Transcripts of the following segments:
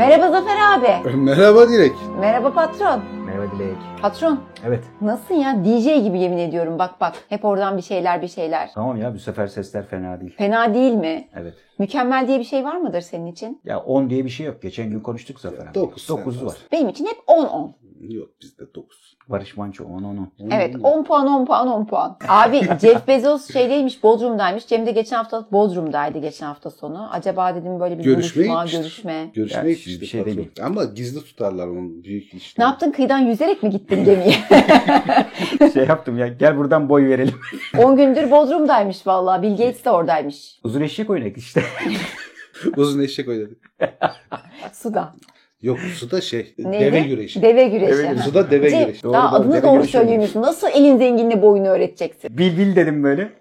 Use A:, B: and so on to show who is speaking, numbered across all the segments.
A: Merhaba Zafer abi.
B: Merhaba Dilek.
A: Merhaba patron.
C: Merhaba Dilek.
A: Patron
C: Evet.
A: nasılsın ya? DJ gibi yemin ediyorum bak bak. Hep oradan bir şeyler bir şeyler.
C: Tamam ya bu sefer sesler fena değil.
A: Fena değil mi?
C: Evet.
A: Mükemmel diye bir şey var mıdır senin için?
C: Ya 10 diye bir şey yok. Geçen gün konuştuk Zafer abi.
B: Dokuz
C: 9
B: sen
C: var.
A: Benim için hep 10-10.
B: Yok bizde 9.
C: Barış Manço 10 10 10.
A: Evet 10 puan 10 puan 10 puan. Abi Jeff Bezos şeydeymiş Bodrum'daymış. Cem de geçen hafta Bodrum'daydı geçen hafta sonu. Acaba dedim böyle bir
B: Görüşmeye
A: buluşma,
B: gitmiştir.
A: görüşme.
B: Görüşmeye
C: Ya,
B: gitmiştik
C: bir şey
B: patron.
C: değil.
B: Ama gizli tutarlar onu büyük işte.
A: Ne yaptın kıyıdan yüzerek mi gittin gemiye?
C: şey yaptım ya gel buradan boy verelim.
A: 10 gündür Bodrum'daymış vallahi. Bill Gates de oradaymış.
C: Uzun eşek oynadık işte.
B: Uzun eşek oynadık.
A: Suda.
B: Yok suda şey
A: Neydi?
B: deve güreşi.
A: Deve güreşi.
C: Deve güreşi.
B: Suda deve
A: Cem,
B: güreşi.
C: Doğru,
A: daha
C: doğru,
A: adını doğru söyleyemiyorsun. Nasıl elin zenginine boyunu öğreteceksin?
C: bil bil dedim böyle.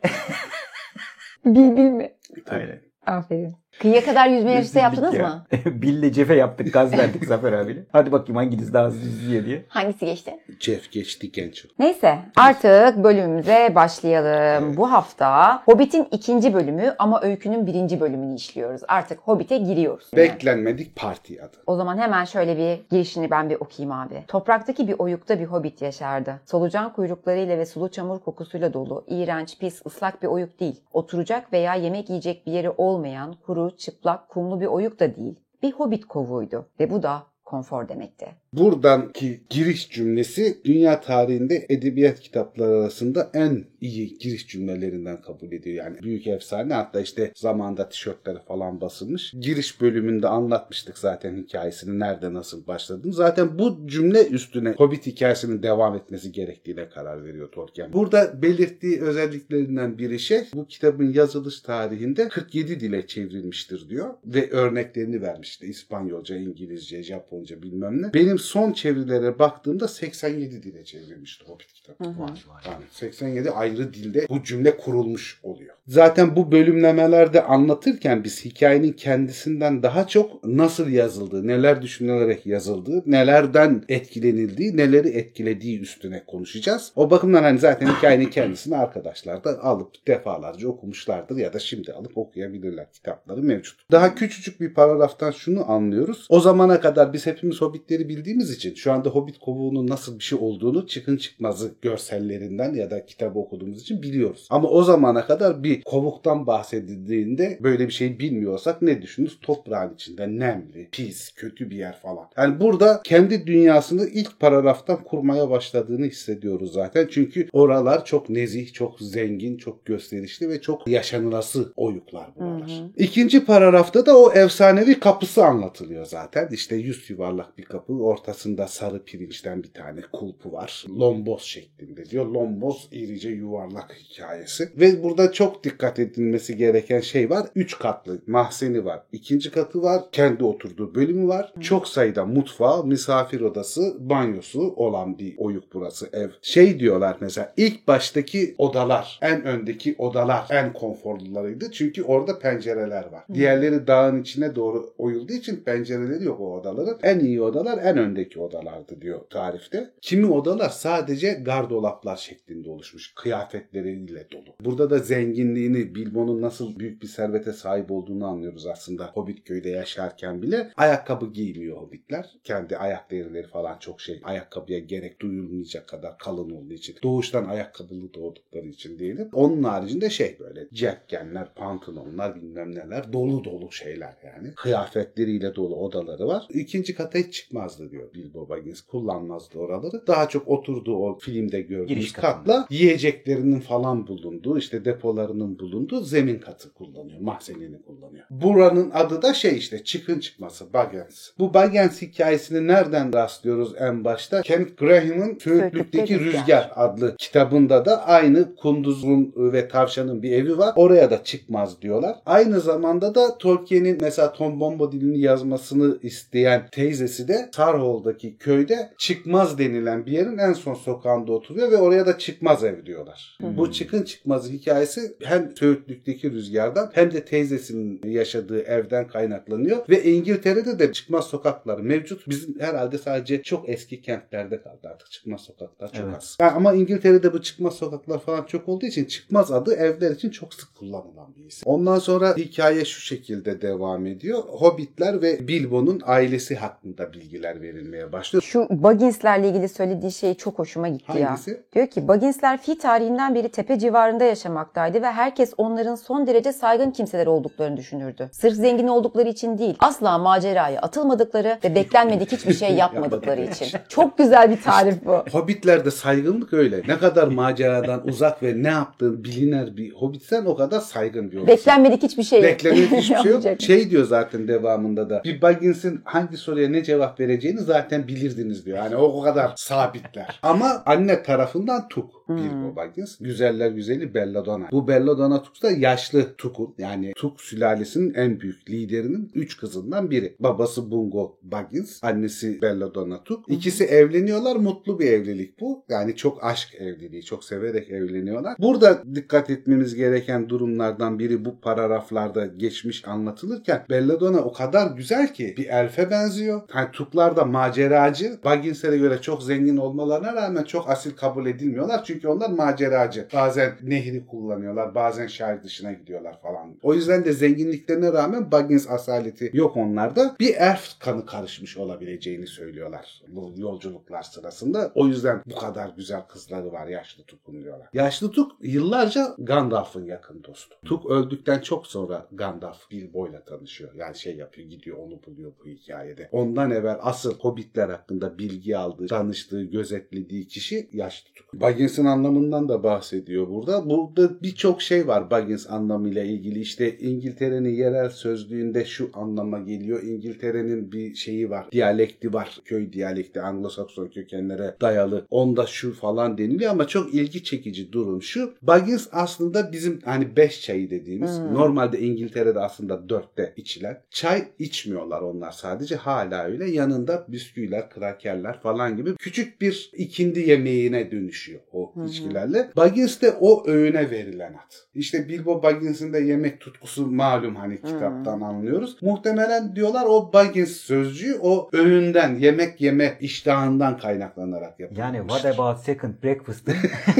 A: Bil bil mi?
C: Aynen.
A: Aferin. Kıyıya kadar yüzme yarışı yaptınız
C: ya.
A: mı?
C: Bill'le Cefe yaptık. Gaz verdik Zafer abiyle. Hadi bakayım hanginiz daha hızlı yüzüyor diye.
A: Hangisi geçti?
B: Jeff geçti genç.
A: Neyse artık bölümümüze başlayalım. Bu hafta Hobbit'in ikinci bölümü ama öykünün birinci bölümünü işliyoruz. Artık Hobbit'e giriyoruz.
B: Beklenmedik parti adı.
A: O zaman hemen şöyle bir girişini ben bir okuyayım abi. Topraktaki bir oyukta bir hobbit yaşardı. Solucan kuyruklarıyla ve sulu çamur kokusuyla dolu, iğrenç, pis, ıslak bir oyuk değil. Oturacak veya yemek yiyecek bir yeri olmayan, kuru, çıplak, kumlu bir oyuk da değil. Bir hobbit kovuğuydu ve bu da konfor demekti.
B: Buradanki giriş cümlesi dünya tarihinde edebiyat kitapları arasında en iyi giriş cümlelerinden kabul ediyor. Yani büyük efsane hatta işte zamanda tişörtleri falan basılmış. Giriş bölümünde anlatmıştık zaten hikayesini nerede nasıl başladığını. Zaten bu cümle üstüne Hobbit hikayesinin devam etmesi gerektiğine karar veriyor Tolkien. Burada belirttiği özelliklerinden biri şey bu kitabın yazılış tarihinde 47 dile çevrilmiştir diyor ve örneklerini vermiş. İşte İspanyolca, İngilizce, Japonca bilmem ne. Benim son çevirilere baktığımda 87 dile çevrilmişti Hobbit kitabı.
A: Hı hı.
B: Yani 87 ayrı dilde bu cümle kurulmuş oluyor. Zaten bu bölümlemelerde anlatırken biz hikayenin kendisinden daha çok nasıl yazıldığı, neler düşünülerek yazıldığı, nelerden etkilenildiği, neleri etkilediği üstüne konuşacağız. O bakımdan hani zaten hikayenin kendisini arkadaşlar da alıp defalarca okumuşlardır ya da şimdi alıp okuyabilirler. Kitapları mevcut. Daha küçücük bir paragraftan şunu anlıyoruz. O zamana kadar biz hepimiz Hobbitleri bildiğimiz için şu anda Hobbit kovuğunun nasıl bir şey olduğunu çıkın çıkmazı görsellerinden ya da kitabı okuduğumuz için biliyoruz. Ama o zamana kadar bir kovuktan bahsedildiğinde böyle bir şey bilmiyorsak ne düşünürüz? Toprağın içinde nemli, pis, kötü bir yer falan. Yani burada kendi dünyasını ilk paragraftan kurmaya başladığını hissediyoruz zaten. Çünkü oralar çok nezih, çok zengin, çok gösterişli ve çok yaşanılası oyuklar buralar.
A: Hı hı.
B: İkinci paragrafta da o efsanevi kapısı anlatılıyor zaten. İşte yüz yuvarlak bir kapı, ortasında sarı pirinçten bir tane kulpu var. Lomboz şeklinde diyor. Lomboz irice yuvarlak hikayesi. Ve burada çok dikkat edilmesi gereken şey var. Üç katlı mahzeni var. İkinci katı var. Kendi oturduğu bölümü var. Çok sayıda mutfağı, misafir odası, banyosu olan bir oyuk burası ev. Şey diyorlar mesela ilk baştaki odalar, en öndeki odalar en konforlularıydı. Çünkü orada pencereler var. Diğerleri dağın içine doğru oyulduğu için pencereleri yok o odaların. En iyi odalar en öndeki odalardı diyor tarifte. Kimi odalar sadece gardolaplar şeklinde oluşmuş. Kıyafetleriyle dolu. Burada da zenginliğini, Bilbo'nun nasıl büyük bir servete sahip olduğunu anlıyoruz aslında. Hobbit köyde yaşarken bile ayakkabı giymiyor Hobbitler. Kendi ayak derileri falan çok şey. Ayakkabıya gerek duyulmayacak kadar kalın olduğu için. Doğuştan ayakkabılı doğdukları için diyelim. Onun haricinde şey böyle cepkenler, pantolonlar bilmem neler dolu dolu şeyler yani. Kıyafetleriyle dolu odaları var. İkinci kata hiç çıkmazdı diyor Bilbo Baggins. Kullanmazdı oraları. Daha çok oturduğu o filmde gördüğümüz katla yiyeceklerinin falan bulunduğu işte depolarının bulunduğu zemin katı kullanıyor. Mahzenini kullanıyor. Buranın adı da şey işte çıkın çıkması Baggins. Bu Baggins hikayesini nereden rastlıyoruz en başta? Kent Graham'ın Söğütlük'teki
A: Rüzgar.
B: Rüzgar adlı kitabında da aynı kunduzun ve tavşanın bir evi var. Oraya da çıkmaz diyorlar. Aynı zamanda da Tolkien'in mesela Tom Bombadil'ini yazmasını isteyen teyzesi de Sarhol'daki köyde çıkmaz denilen bir yerin en son sokağında oturuyor ve oraya da çıkmaz ev diyorlar.
A: Hı hı.
B: Bu çıkın çıkmaz hikayesi hem Söğütlük'teki rüzgardan hem de teyzesinin yaşadığı evden kaynaklanıyor. Ve İngiltere'de de çıkmaz sokaklar mevcut. Bizim herhalde sadece çok eski kentlerde kaldı artık çıkmaz sokaklar çok
C: Evet.
B: az. Ha, ama İngiltere'de bu çıkmaz sokaklar falan çok olduğu için çıkmaz adı evler için çok sık kullanılan bir isim. Ondan sonra hikaye şu şekilde devam ediyor. Hobbitler ve Bilbo'nun ailesi hakkında bilgiler verilmeye başlıyor.
A: Şu Baggins'lerle ilgili söylediği şey çok hoşuma gitti ya.
B: Hangisi?
A: Diyor ki Baggins'ler fi tarihinden beri tepe civarında yaşamaktaydı ve herkes onların son derece saygın kimseler olduklarını düşünürdü. Sırf zengin oldukları için değil, asla maceraya atılmadıkları ve beklenmedik hiçbir şey yapmadıkları için. Çok güzel bir tarif bu.
B: Hobbitlerde saygınlık öyle. Ne kadar maceradan uzak ve ne yaptığın biliner bir hobbitsen o kadar saygın bir.
A: Beklenmedik hiçbir şey
B: Beklenmedik hiçbir şey yok. Şey diyor zaten devamında da. Bir Baggins'in hangi soruya ne cevap vereceğini zaten bilirdiniz diyor. Yani o, o kadar sabitler. Ama anne tarafından Tuk. Bilbo Baggins. Güzeller güzeli Belladonna. Bu Belladonna Tuk da yaşlı Tuk'un yani Tuk sülalesinin en büyük liderinin üç kızından biri. Babası Bungo Baggins. Annesi Belladonna Tuk. İkisi evleniyorlar. Mutlu bir evlilik bu. Yani çok aşk evliliği. Çok severek evleniyorlar. Burada dikkat etmemiz gereken durumlardan biri bu paragraflarda geçmiş anlatılırken Belladonna o kadar güzel ki bir elfe benziyor. Hani Tuklar da maceracı. Baggins'e göre çok zengin olmalarına rağmen çok asil kabul edilmiyorlar. Çünkü onlar maceracı. Bazen nehri kullanıyorlar. Bazen şehir dışına gidiyorlar falan. O yüzden de zenginliklerine rağmen Baggins asaleti yok onlarda. Bir elf kanı karışmış olabileceğini söylüyorlar bu yolculuklar sırasında. O yüzden bu kadar güzel kızları var yaşlı Tuk'un diyorlar. Yaşlı Tuk yıllarca Gandalf'ın yakın dostu. Tuk öldükten çok sonra Gandalf Bilbo'yla tanışıyor. Yani şey yapıyor gidiyor onu buluyor bu hikayede. Ondan evvel asıl hobbitler hakkında bilgi aldığı, tanıştığı, gözetlediği kişi yaşlı Tuk. Baggins'in anlamından da bahsediyor burada. Burada birçok şey var Baggins anlamıyla ilgili. İşte İngiltere'nin yerel sözlüğünde şu anlama geliyor. İngiltere'nin bir şeyi var. Diyalekti var. Köy diyalekti Anglo-Sakson kökenlere dayalı. Onda şu falan deniliyor ama çok ilgi çekici durum şu. Baggins aslında bizim hani beş çayı dediğimiz
A: Hmm.
B: normalde İngiltere'de aslında dörtte içilen. Çay içmiyorlar onlar sadece hala öyle. Yanında bisküviler, krakerler falan gibi küçük bir ikindi yemeğine dönüşüyor o
A: Hı hı.
B: içkilerle. Baggins de o öğüne verilen at. İşte Bilbo Baggins'in de yemek tutkusu malum hani kitaptan anlıyoruz. Muhtemelen diyorlar o Baggins sözcüğü o öğünden, yemek yeme iştahından kaynaklanarak yapılmış.
C: Yani what about second breakfast'ın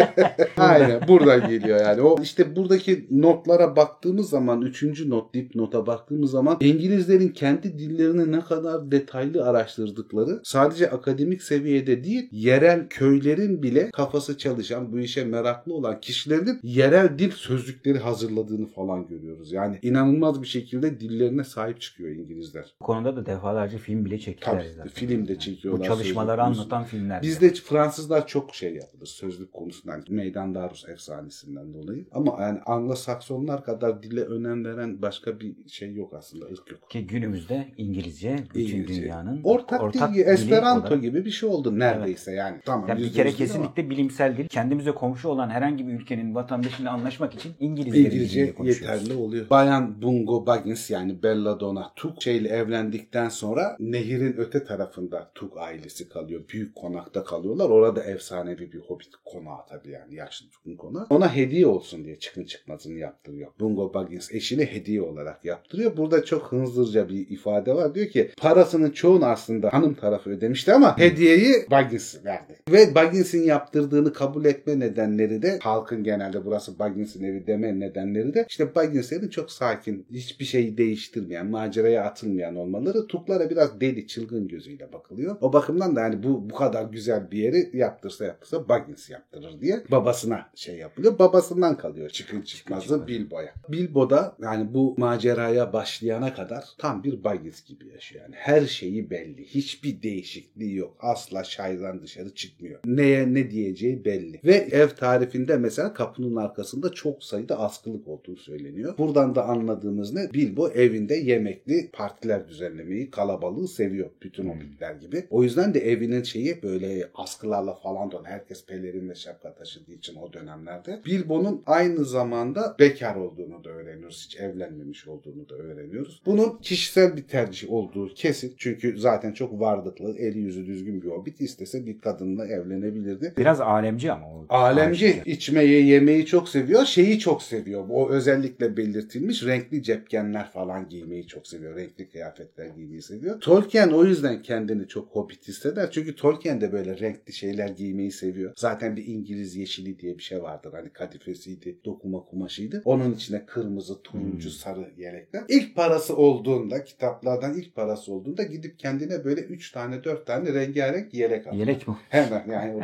B: Aynen buradan geliyor yani. O işte buradaki notlara baktığımız zaman üçüncü not dipnota baktığımız zaman İngilizlerin kendi dillerini ne kadar detaylı araştırdıkları sadece akademik seviyede değil yerel köylerin bile kafası çalışan bu işe meraklı olan kişilerin yerel dil sözlükleri hazırladığını falan görüyoruz. Yani inanılmaz bir şekilde dillerine sahip çıkıyor İngilizler.
C: Bu konuda da defalarca film bile çektiler
B: Tabii,
C: zaten.
B: film de çekiyorlar,
C: Bu çalışmaları
B: sözlük
C: anlatan filmler.
B: Bizde Fransızlar çok şey yapılır sözlük konusundan. Meydan Darus efsanesinden dolayı. Ama yani Anglo-Saksonlar kadar dile önem veren başka bir şey yok aslında. ırk yok.
C: Ki günümüzde İngilizce bütün
B: İngilizce.
C: dünyanın
B: Ortak, dil,
C: dili
B: Esperanto
C: olarak-
B: gibi bir şey oldu neredeyse yani. Tamam.
C: Yani bir kere
B: ama
C: kesinlikle bilimsel dil. Kendimize komşu olan herhangi bir ülkenin vatandaşıyla anlaşmak için İngilizce,
B: İngilizce yeterli oluyor. Bayan Bungo Baggins yani Belladonna Tuk şeyle evlendikten sonra nehirin öte tarafında Tuk ailesi kalıyor. Büyük konakta kalıyorlar. Orada efsanevi bir hobbit konağı tabii yani yaşlı Tuk'un konağı. Ona hediye olsun diye çıkın çıkmazını yaptırıyor. Bungo Baggins eşine hediye olarak yaptırıyor. Burada çok hınzırca bir ifade var. Diyor ki parasının çoğunu aslında hanım tarafı ödemişti ama hediyeyi Baggins verdi. Ve Baggins'in yaptırdığını kabul etme nedenleri de halkın genelde burası Baggins'in evi deme nedenleri de işte Baggins'lerin çok sakin, hiçbir şeyi değiştirmeyen, maceraya atılmayan olmaları Tuklara biraz deli, çılgın gözüyle bakılıyor. O bakımdan da yani bu bu kadar güzel bir yeri yaptırsa yaptırsa Baggins yaptırır diye babasına şey yapılıyor. Babasından kalıyor çıkın çıkmazı Bilbo'ya. Bilbo da yani bu maceraya başlayana kadar tam bir Baggins gibi yaşıyor. Yani her şeyi belli. Hiçbir değişikliği yok. Asla şairden dışarı çıkmıyor. Neye ne diyeceği belli. Ve ev tarifinde mesela kapının arkasında çok sayıda askılık olduğu söyleniyor. Buradan da anladığımız ne? Bilbo evinde yemekli partiler düzenlemeyi, kalabalığı seviyor. Bütün hobbitler gibi. O yüzden de evinin şeyi böyle askılarla falan dön. Herkes pelerin ve şapka taşıdığı için o dönemlerde. Bilbo'nun aynı zamanda bekar olduğunu da öğreniyoruz. Hiç evlenmemiş olduğunu da öğreniyoruz. Bunun kişisel bir tercih olduğu kesin. Çünkü zaten çok varlıklı, eli yüzü düzgün bir hobbit istese bir kadınla evlenebilirdi.
C: Biraz alemci ama o
B: Alemci
C: Aşikar.
B: içmeyi, yemeyi çok seviyor. Şeyi çok seviyor. O özellikle belirtilmiş. Renkli cepkenler falan giymeyi çok seviyor. Renkli kıyafetler giymeyi seviyor. Tolkien o yüzden kendini çok hobbit hisseder. Çünkü Tolkien de böyle renkli şeyler giymeyi seviyor. Zaten bir İngiliz yeşili diye bir şey vardır. Hani kadifesiydi, dokuma kumaşıydı. Onun içine kırmızı, turuncu,
C: Hmm.
B: sarı yelekler. İlk parası olduğunda, kitaplardan ilk parası olduğunda gidip kendine böyle 3 tane 4 tane rengarenk yelek alıyor.
C: Yelek mi?
B: Hemen yani o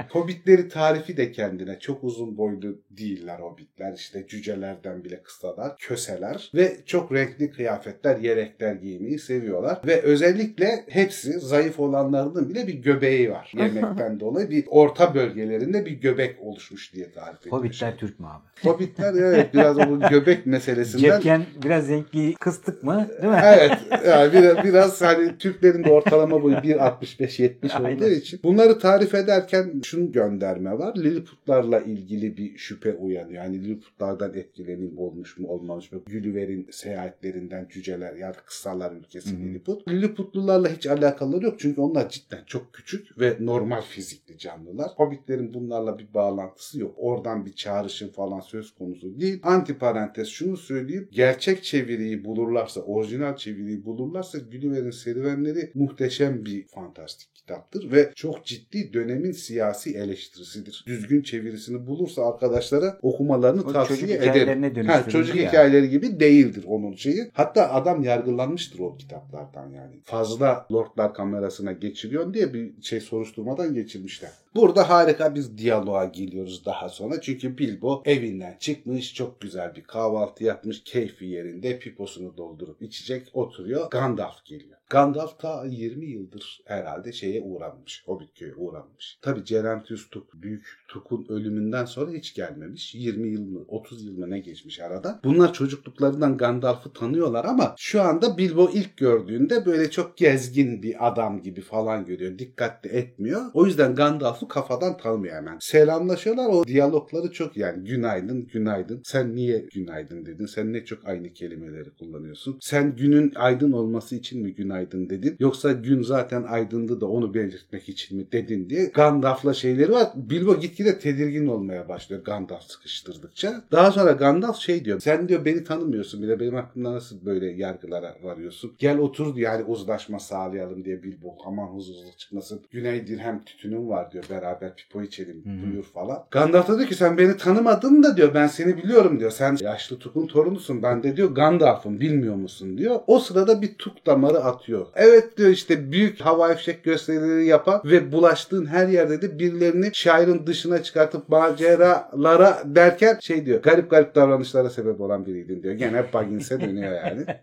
B: hobbitleri tarifi de kendine çok uzun boylu değiller hobbitler işte cücelerden bile kısalar köseler ve çok renkli kıyafetler yelekler giymeyi seviyorlar ve özellikle hepsi zayıf olanlarının bile bir göbeği var yemekten dolayı bir orta bölgelerinde bir göbek oluşmuş diye tarif edilmiş.
C: Hobbitler Türk mü abi?
B: Hobbitler evet biraz o göbek meselesinden
C: Cepken biraz renkli kıstık mı? Değil mi?
B: evet. Yani biraz, biraz hani Türklerin de ortalama boyu 1.65-70 olduğu için. Bunları tarif ederken şunu gönderme var. Lilliputlarla ilgili bir şüphe uyanıyor. Yani Lilliputlardan etkilenim olmuş mu olmamış mı? Gülliver'in seyahatlerinden cüceler yani kısalar ülkesi
C: Hı hı.
B: Lilliput. Lilliputlularla hiç alakaları yok. Çünkü onlar cidden çok küçük ve normal fizikli canlılar. Hobbitlerin bunlarla bir bağlantısı yok. Oradan bir çağrışım falan söz konusu değil. Antiparantez şunu söyleyeyim. Gerçek çeviriyi bulurlarsa, orijinal çeviriyi bulurlarsa Gulliver'in serüvenleri muhteşem bir fantastik kitaptır ve çok ciddi dönemin siyasi eleştirisidir. Düzgün çevirisini bulursa arkadaşlara okumalarını
C: O çocuk
B: tavsiye ederim.
C: hikayelerine
B: Ha, çocuk
C: ya.
B: hikayeleri gibi değildir onun şeyi. Hatta adam yargılanmıştır o kitaplardan yani. Fazla lordlar kamerasına geçiriyor diye bir şey soruşturmadan geçirmişler. Burada harika bir diyaloğa geliyoruz daha sonra. Çünkü Bilbo evinden çıkmış, çok güzel bir kahvaltı yapmış, keyfi yerinde piposunu doldurup içecek, oturuyor. Gandalf geliyor. Gandalf ta 20 yıldır herhalde şeye uğranmış, Hobbit köyü uğranmış. Tabi Cerentius Tuk, Büyük Tuk'un ölümünden sonra hiç gelmemiş. 20 yıl mı, 30 yıl mı ne geçmiş arada. Bunlar çocukluklarından Gandalf'ı tanıyorlar ama şu anda Bilbo ilk gördüğünde böyle çok gezgin bir adam gibi falan görüyor. Dikkatli etmiyor. O yüzden Gandalf'ı kafadan tanımıyor hemen. Selamlaşıyorlar. O diyalogları çok yani günaydın, günaydın. Sen niye günaydın dedin? Sen ne çok aynı kelimeleri kullanıyorsun. Sen günün aydın olması için mi günaydın dedin? Yoksa gün zaten aydındı da onu belirtmek için mi dedin diye Gandalf'la şeyleri var. Bilbo gitgide tedirgin olmaya başlıyor Gandalf sıkıştırdıkça. Daha sonra Gandalf şey diyor. Sen diyor beni tanımıyorsun bile. Benim hakkımda nasıl böyle yargılara varıyorsun? Gel otur diyor. Yani uzlaşma sağlayalım diye Bilbo. Aman huzursuzluk çıkmasın. Güney dirhem tütünüm var diyor. Beraber pipo içelim
C: hı.
B: buyur falan. Gandalf da diyor ki sen beni tanımadın da diyor. Ben seni biliyorum diyor. Sen yaşlı Tuk'un torunusun. Ben de diyor Gandalf'ım bilmiyor musun diyor. O sırada bir Tuk damarı atıyor. Evet diyor işte büyük havai fişek gösterileri yapan ve bulaştığın her yerde de birilerini şairin dışına çıkartıp maceralara derken şey diyor. Garip garip davranışlara sebep olan biriydin diyor. Gene Baggins'e dönüyor yani.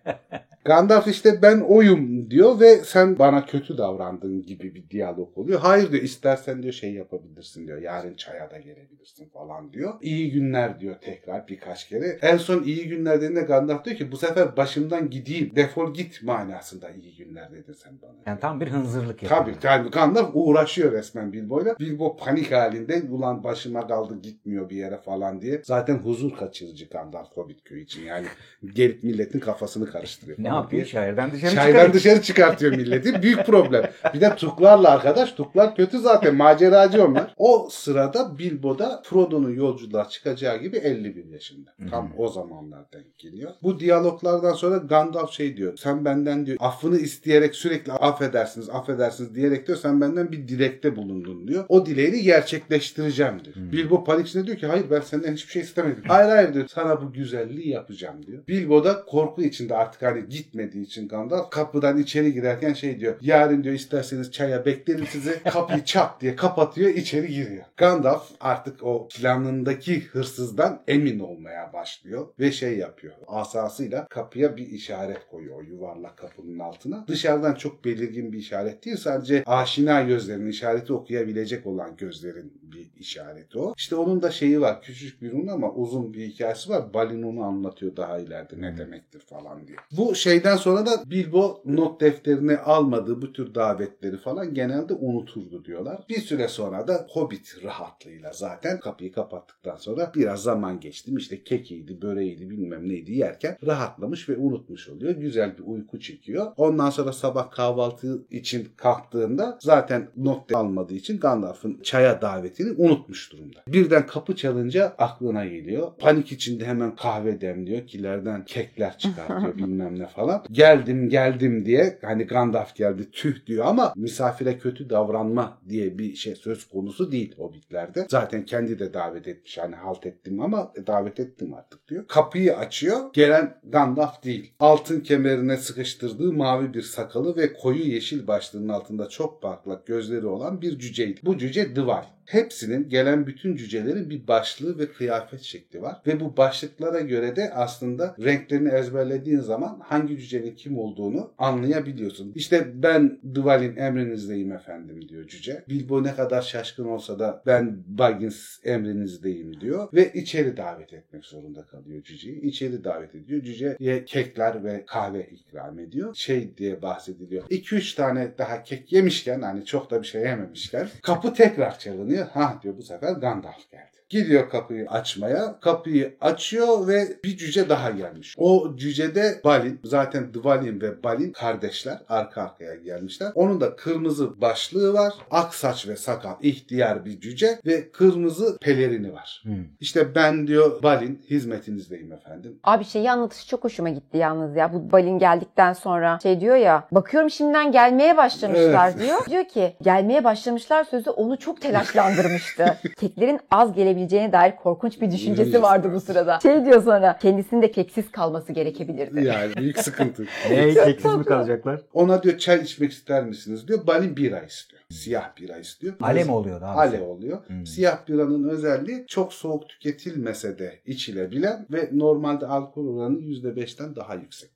B: Gandalf işte ben oyum diyor ve sen bana kötü davrandın gibi bir diyalog oluyor. Hayır diyor istersen diyor şey yapabilirsin diyor. Yarın çaya da gelebilirsin falan diyor. İyi günler diyor tekrar birkaç kere. En son iyi günler dediğinde Gandalf diyor ki bu sefer başımdan gideyim. Defol git manasında iyi günler dedin sen bana.
C: Yani tam bir hınzırlık yapıyor.
B: Tabii tabii Gandalf uğraşıyor resmen Bilbo'yla. Bilbo panik halinde ulan başıma kaldı gitmiyor bir yere falan diye. Zaten huzur kaçırıcı Gandalf Hobbit köyü için yani gelip milletin kafasını karıştırıyor.
C: Ne yapıyor?
B: diye.
C: Şairden dışarı
B: Şairden
C: çıkarıyor.
B: dışarı çıkartıyor milleti. Büyük problem. Bir de Tuklarla arkadaş. Tuklar kötü zaten. Maceracı onlar. O sırada Bilbo'da Frodo'nun yolculuğa çıkacağı gibi 51 yaşında. Tam o zamanlar denk geliyor. Bu diyaloglardan sonra Gandalf şey diyor. Sen benden diyor affını isteyerek sürekli affedersiniz affedersiniz diyerek diyor sen benden bir dilekte bulundun diyor. O dileğini gerçekleştireceğim diyor.
C: Hı.
B: Bilbo içinde diyor ki hayır ben senden hiçbir şey istemedim. Hayır hayır diyor sana bu güzelliği yapacağım diyor. Bilbo da korku içinde artık hani gitmediği için Gandalf kapıdan içeri girerken şey diyor. Yarın diyor isterseniz çaya beklerim sizi. Kapıyı çat diye kapatıyor içeri giriyor. Gandalf artık o planındaki hırsızdan emin olmaya başlıyor ve şey yapıyor. Asasıyla kapıya bir işaret koyuyor o yuvarlak kapının altına. Dışarıdan çok belirgin bir işaret değil. Sadece aşina gözlerin işareti okuyabilecek olan gözlerin bir işareti o. İşte onun da şeyi var küçük bir un ama uzun bir hikayesi var. Balin onu anlatıyor daha ileride ne demektir falan diye. Bu şeyden sonra da Bilbo not defterine almadığı bu tür davetleri falan genelde unuturdu diyorlar. Bir süre sonra da Hobbit rahatlığıyla zaten kapıyı kapattıktan sonra biraz zaman geçtim. İşte kekiydi, böreğiydi bilmem neydi yerken rahatlamış ve unutmuş oluyor. Güzel bir uyku çekiyor. Ondan sonra sabah kahvaltı için kalktığında zaten not almadığı için Gandalf'ın çaya davetini unutmuş durumda. Birden kapı çalınca aklına geliyor. Panik içinde hemen kahve demliyor. Kilerden kekler çıkartıyor bilmem ne falan. Geldim geldim diye hani Gandalf geldi tüh diyor ama misafire kötü davranma diye bir şey söz konusu değil Hobbit'lerde. Zaten kendi de davet etmiş hani halt ettim ama e, davet ettim artık diyor. Kapıyı açıyor. Gelen Gandalf değil. Altın kemerine sıkıştırdığı mavi bir sakalı ve koyu yeşil başlığının altında çok parlak gözleri olan bir cüceydi. Bu cüce Dval. Hepsinin gelen bütün cücelerin bir başlığı ve kıyafet şekli var. Ve bu başlıklara göre de aslında renklerini ezberlediğin zaman hangi cücenin kim olduğunu anlayabiliyorsun. İşte ben Dval'in emrinizdeyim efendim diyor cüce. Bilbo ne kadar şaşkın olsa da ben Baggins emrinizdeyim diyor. Ve içeri davet etmek zorunda kalıyor cüceyi. İçeri davet ediyor. Cüceye kekler ve kahve ikram ediyor. Şey diye bahsediliyor. 2-3 tane daha kek yemişken hani çok da bir şey yememişken kapı tekrar çalınıyor. Ha diyor bu sefer Gandalf geldi. Gidiyor kapıyı açmaya. Kapıyı açıyor ve bir cüce daha gelmiş. O cücede Balin. Zaten Dvalin ve Balin kardeşler. Arka arkaya gelmişler. Onun da kırmızı başlığı var. Ak saç ve sakal ihtiyar bir cüce ve kırmızı pelerini var.
C: Hmm.
B: İşte ben diyor Balin hizmetinizdeyim efendim.
A: Abi şeyi anlatışı çok hoşuma gitti yalnız ya. Bu Balin geldikten sonra şey diyor ya. Bakıyorum şimdiden gelmeye başlamışlar
B: Evet.
A: diyor. Diyor ki gelmeye başlamışlar sözü onu çok telaşlandırmıştı. Keklerin az gelebileceğine dair korkunç bir düşüncesi vardı bu sırada. Şey diyor sonra kendisinin de keksiz kalması gerekebilirdi.
B: Yani büyük sıkıntı.
C: Ne keksiz mi kalacaklar?
B: Ona diyor çay içmek ister misiniz diyor. Balin bira istiyor. Siyah bira istiyor.
C: Ale mi oluyor daha?
B: Ale oluyor.
C: Hmm.
B: Siyah biranın özelliği çok soğuk tüketilmese de içilebilen ve normalde alkol oranı %5'ten daha yüksek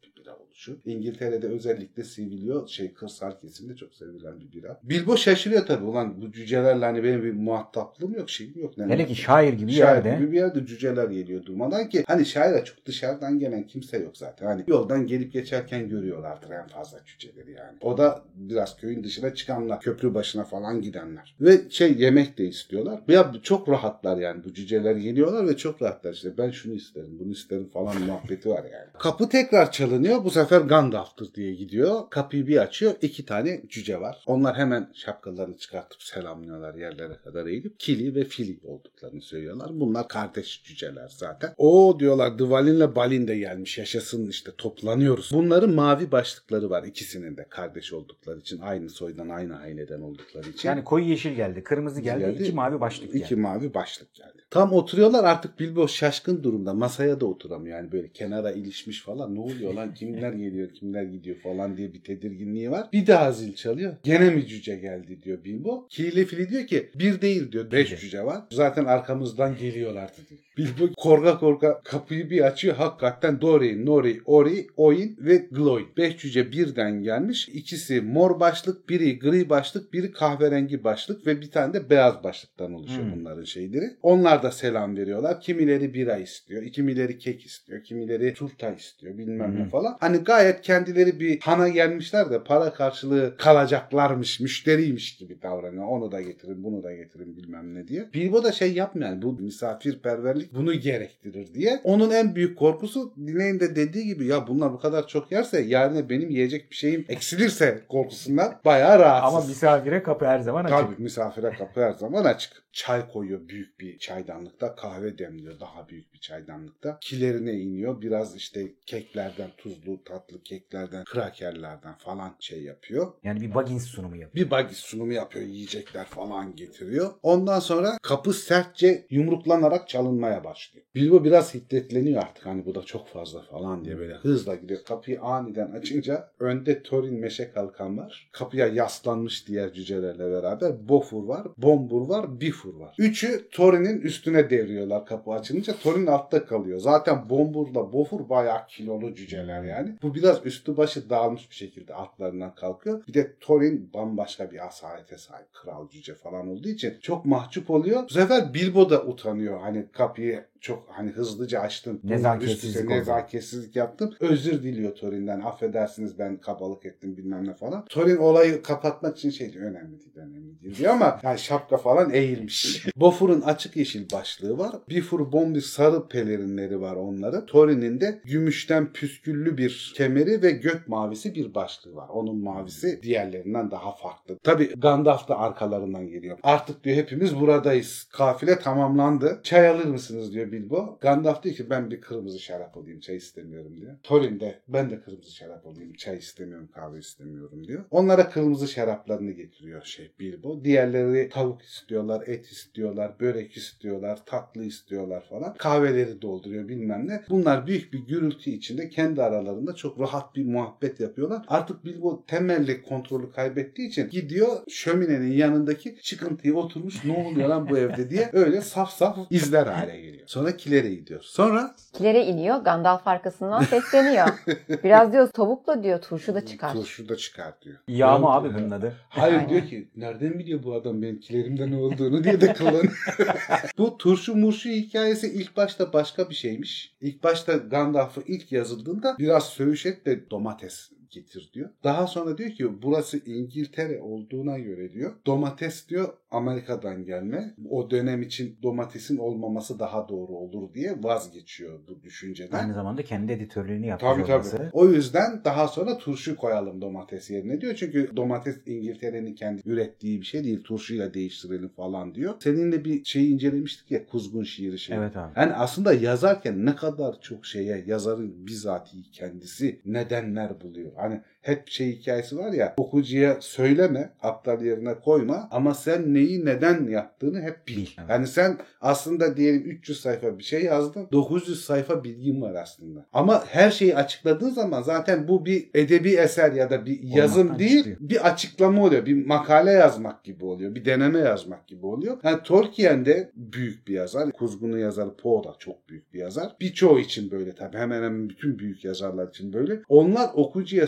B: oluşu. İngiltere'de özellikle seviliyor. Şey kırsal kesimde çok sevilen bir bira. Bilbo şaşırıyor tabii. Ulan bu cücelerle hani benim bir muhataplığım yok şeyim yok. Ne
C: Hele ki şair gibi bir
B: Şair
C: yerde.
B: gibi bir yerde cüceler geliyor durmadan ki hani şaire çok dışarıdan gelen kimse yok zaten. Hani yoldan gelip geçerken görüyorlardır en fazla cüceleri yani. O da biraz köyün dışına çıkanlar. Köprü başına falan gidenler. Ve şey yemek de istiyorlar. Ya çok rahatlar yani bu cüceler geliyorlar ve çok rahatlar işte ben şunu isterim bunu isterim falan muhabbeti var yani. Kapı tekrar çalınıyor. Bu sefer Gandalf'tır diye gidiyor. Kapıyı bir açıyor. iki tane cüce var. Onlar hemen şapkalarını çıkartıp selamlıyorlar yerlere kadar eğilip Kili ve Fili olduklarını söylüyorlar. Bunlar kardeş cüceler zaten. O diyorlar Dvalin'le Balin de gelmiş yaşasın işte toplanıyoruz. Bunların mavi başlıkları var ikisinin de kardeş oldukları için. Aynı soydan aynı aileden oldukları için.
C: Yani koyu yeşil geldi, kırmızı geldi,
B: Geldi.
C: iki mavi başlık geldi.
B: İki mavi başlık geldi. Tam oturuyorlar artık Bilbo şaşkın durumda. Masaya da oturamıyor. Yani böyle kenara ilişmiş falan. Ne oluyor lan? Kimler geliyor, kimler gidiyor falan diye bir tedirginliği var. Bir daha zil çalıyor. Gene mi cüce geldi diyor Bilbo. Kili fili diyor ki bir değil diyor. Beş
C: Cüce.
B: cüce var. Zaten arkamızdan geliyorlardı diyor. Bilbo korka korka kapıyı bir açıyor. Hakikaten Dori, Nori, Ori, Oin ve Gloin. Beş cüce birden gelmiş. İkisi mor başlık, biri gri başlık, biri kahverengi başlık ve bir tane de beyaz başlıktan oluşuyor
C: Hmm.
B: bunların şeyleri. Onlar da selam veriyorlar. Kimileri bira istiyor, kimileri kek istiyor, kimileri turta istiyor bilmem ne
C: Hı.
B: falan. Hani gayet kendileri bir hana gelmişler de para karşılığı kalacaklarmış, müşteriymiş gibi davranıyor. Onu da getirin, bunu da getirin bilmem ne diye. Bilbo da şey yapmıyor yani bu misafirperverlik bunu gerektirir diye. Onun en büyük korkusu Diney'in de dediği gibi ya bunlar bu kadar çok yerse yarın benim yiyecek bir şeyim eksilirse korkusundan bayağı rahatsız.
C: Ama misafire kapı her zaman açık.
B: Tabii misafire kapı her zaman açık. Çay koyuyor büyük bir çaydanlıkta. Kahve demliyor daha büyük bir çaydanlıkta. Kilerine iniyor. Biraz işte keklerden, tuzlu tatlı keklerden, krakerlerden falan şey yapıyor.
C: Yani bir Baggins sunumu yapıyor.
B: Bir bagis sunumu yapıyor. Yiyecekler falan getiriyor. Ondan sonra kapı sertçe yumruklanarak çalınmaya başlıyor. Bilbo biraz hiddetleniyor artık. Hani bu da çok fazla falan diye böyle hızla gidiyor. Kapıyı aniden açınca önde Thorin meşe kalkan var. Kapıya yaslanmış diğer cücelerle beraber Bofur var, Bombur var, Bifur var. Üçü Thorin'in üstüne devriyorlar kapı açılınca. Thorin altta kalıyor. Zaten Bombur'la Bofur bayağı kilolu cüceler yani. Bu biraz üstü başı dağılmış bir şekilde altlarından kalkıyor. Bir de Thorin bambaşka bir asalete sahip. Kral cüce falan olduğu için çok mahcup oluyor. Bu sefer Bilbo da utanıyor. Hani kapıyı çok hani hızlıca açtım.
C: Nezaketsizlik
B: Üst nezaketsizlik yaptım. Özür diliyor Torin'den. Affedersiniz ben kabalık ettim bilmem ne falan. Torin olayı kapatmak için şey diyor. Önemli değil önemli değil diyor ama yani şapka falan eğilmiş. Bofur'un açık yeşil başlığı var. Bifur bombi sarı pelerinleri var onların. Torin'in de gümüşten püsküllü bir kemeri ve gök mavisi bir başlığı var. Onun mavisi diğerlerinden daha farklı. Tabi Gandalf da arkalarından geliyor. Artık diyor hepimiz buradayız. Kafile tamamlandı. Çay alır mısınız diyor Bilbo. Gandalf diyor ki ben bir kırmızı şarap alayım çay istemiyorum diyor. Thorin de ben de kırmızı şarap alayım çay istemiyorum kahve istemiyorum diyor. Onlara kırmızı şaraplarını getiriyor şey Bilbo. Diğerleri tavuk istiyorlar, et istiyorlar, börek istiyorlar, tatlı istiyorlar falan. Kahveleri dolduruyor bilmem ne. Bunlar büyük bir gürültü içinde kendi aralarında çok rahat bir muhabbet yapıyorlar. Artık Bilbo temelli kontrolü kaybettiği için gidiyor şöminenin yanındaki çıkıntıyı oturmuş ne oluyor lan bu evde diye öyle saf saf izler hale geliyor. Sonra kilere gidiyor. Sonra
A: Kilere iniyor. Gandalf arkasından sesleniyor. Biraz diyor tavukla diyor turşu da çıkar.
B: turşu da çıkar diyor.
C: Yağ mı abi
B: diyor.
C: bunun adı?
B: Hayır
A: Aynen.
B: diyor ki nereden biliyor bu adam benim kilerimde ne olduğunu diye de kullanıyor. bu turşu murşu hikayesi ilk başta başka bir şeymiş. İlk başta Gandalf'ı ilk yazıldığında biraz söğüş et de domates getir diyor. Daha sonra diyor ki burası İngiltere olduğuna göre diyor domates diyor Amerika'dan gelme. O dönem için domatesin olmaması daha doğru olur diye vazgeçiyor bu düşünceden.
C: Aynı zamanda kendi editörlüğünü yapmış
B: Tabii
C: olması.
B: tabii. O yüzden daha sonra turşu koyalım domates yerine diyor. Çünkü domates İngiltere'nin kendi ürettiği bir şey değil. Turşuyla değiştirelim falan diyor. Seninle bir şeyi incelemiştik ya kuzgun şiiri şeyi.
C: Evet abi.
B: Yani aslında yazarken ne kadar çok şeye yazarın bizatihi kendisi nedenler buluyor. Hani hep şey hikayesi var ya okuyucuya söyleme aptal yerine koyma ama sen neyi neden yaptığını hep bil.
C: Evet.
B: Yani sen aslında diyelim 300 sayfa bir şey yazdın 900 sayfa bilgin var aslında. Ama her şeyi açıkladığın zaman zaten bu bir edebi eser ya da bir yazım
C: Olmaktan
B: değil
C: çıkıyor.
B: bir açıklama oluyor. Bir makale yazmak gibi oluyor. Bir deneme yazmak gibi oluyor. Yani Tolkien de büyük bir yazar. Kuzgun'un yazarı Poe da çok büyük bir yazar. Birçoğu için böyle tabii. Hemen hemen bütün büyük yazarlar için böyle. Onlar okuyucuya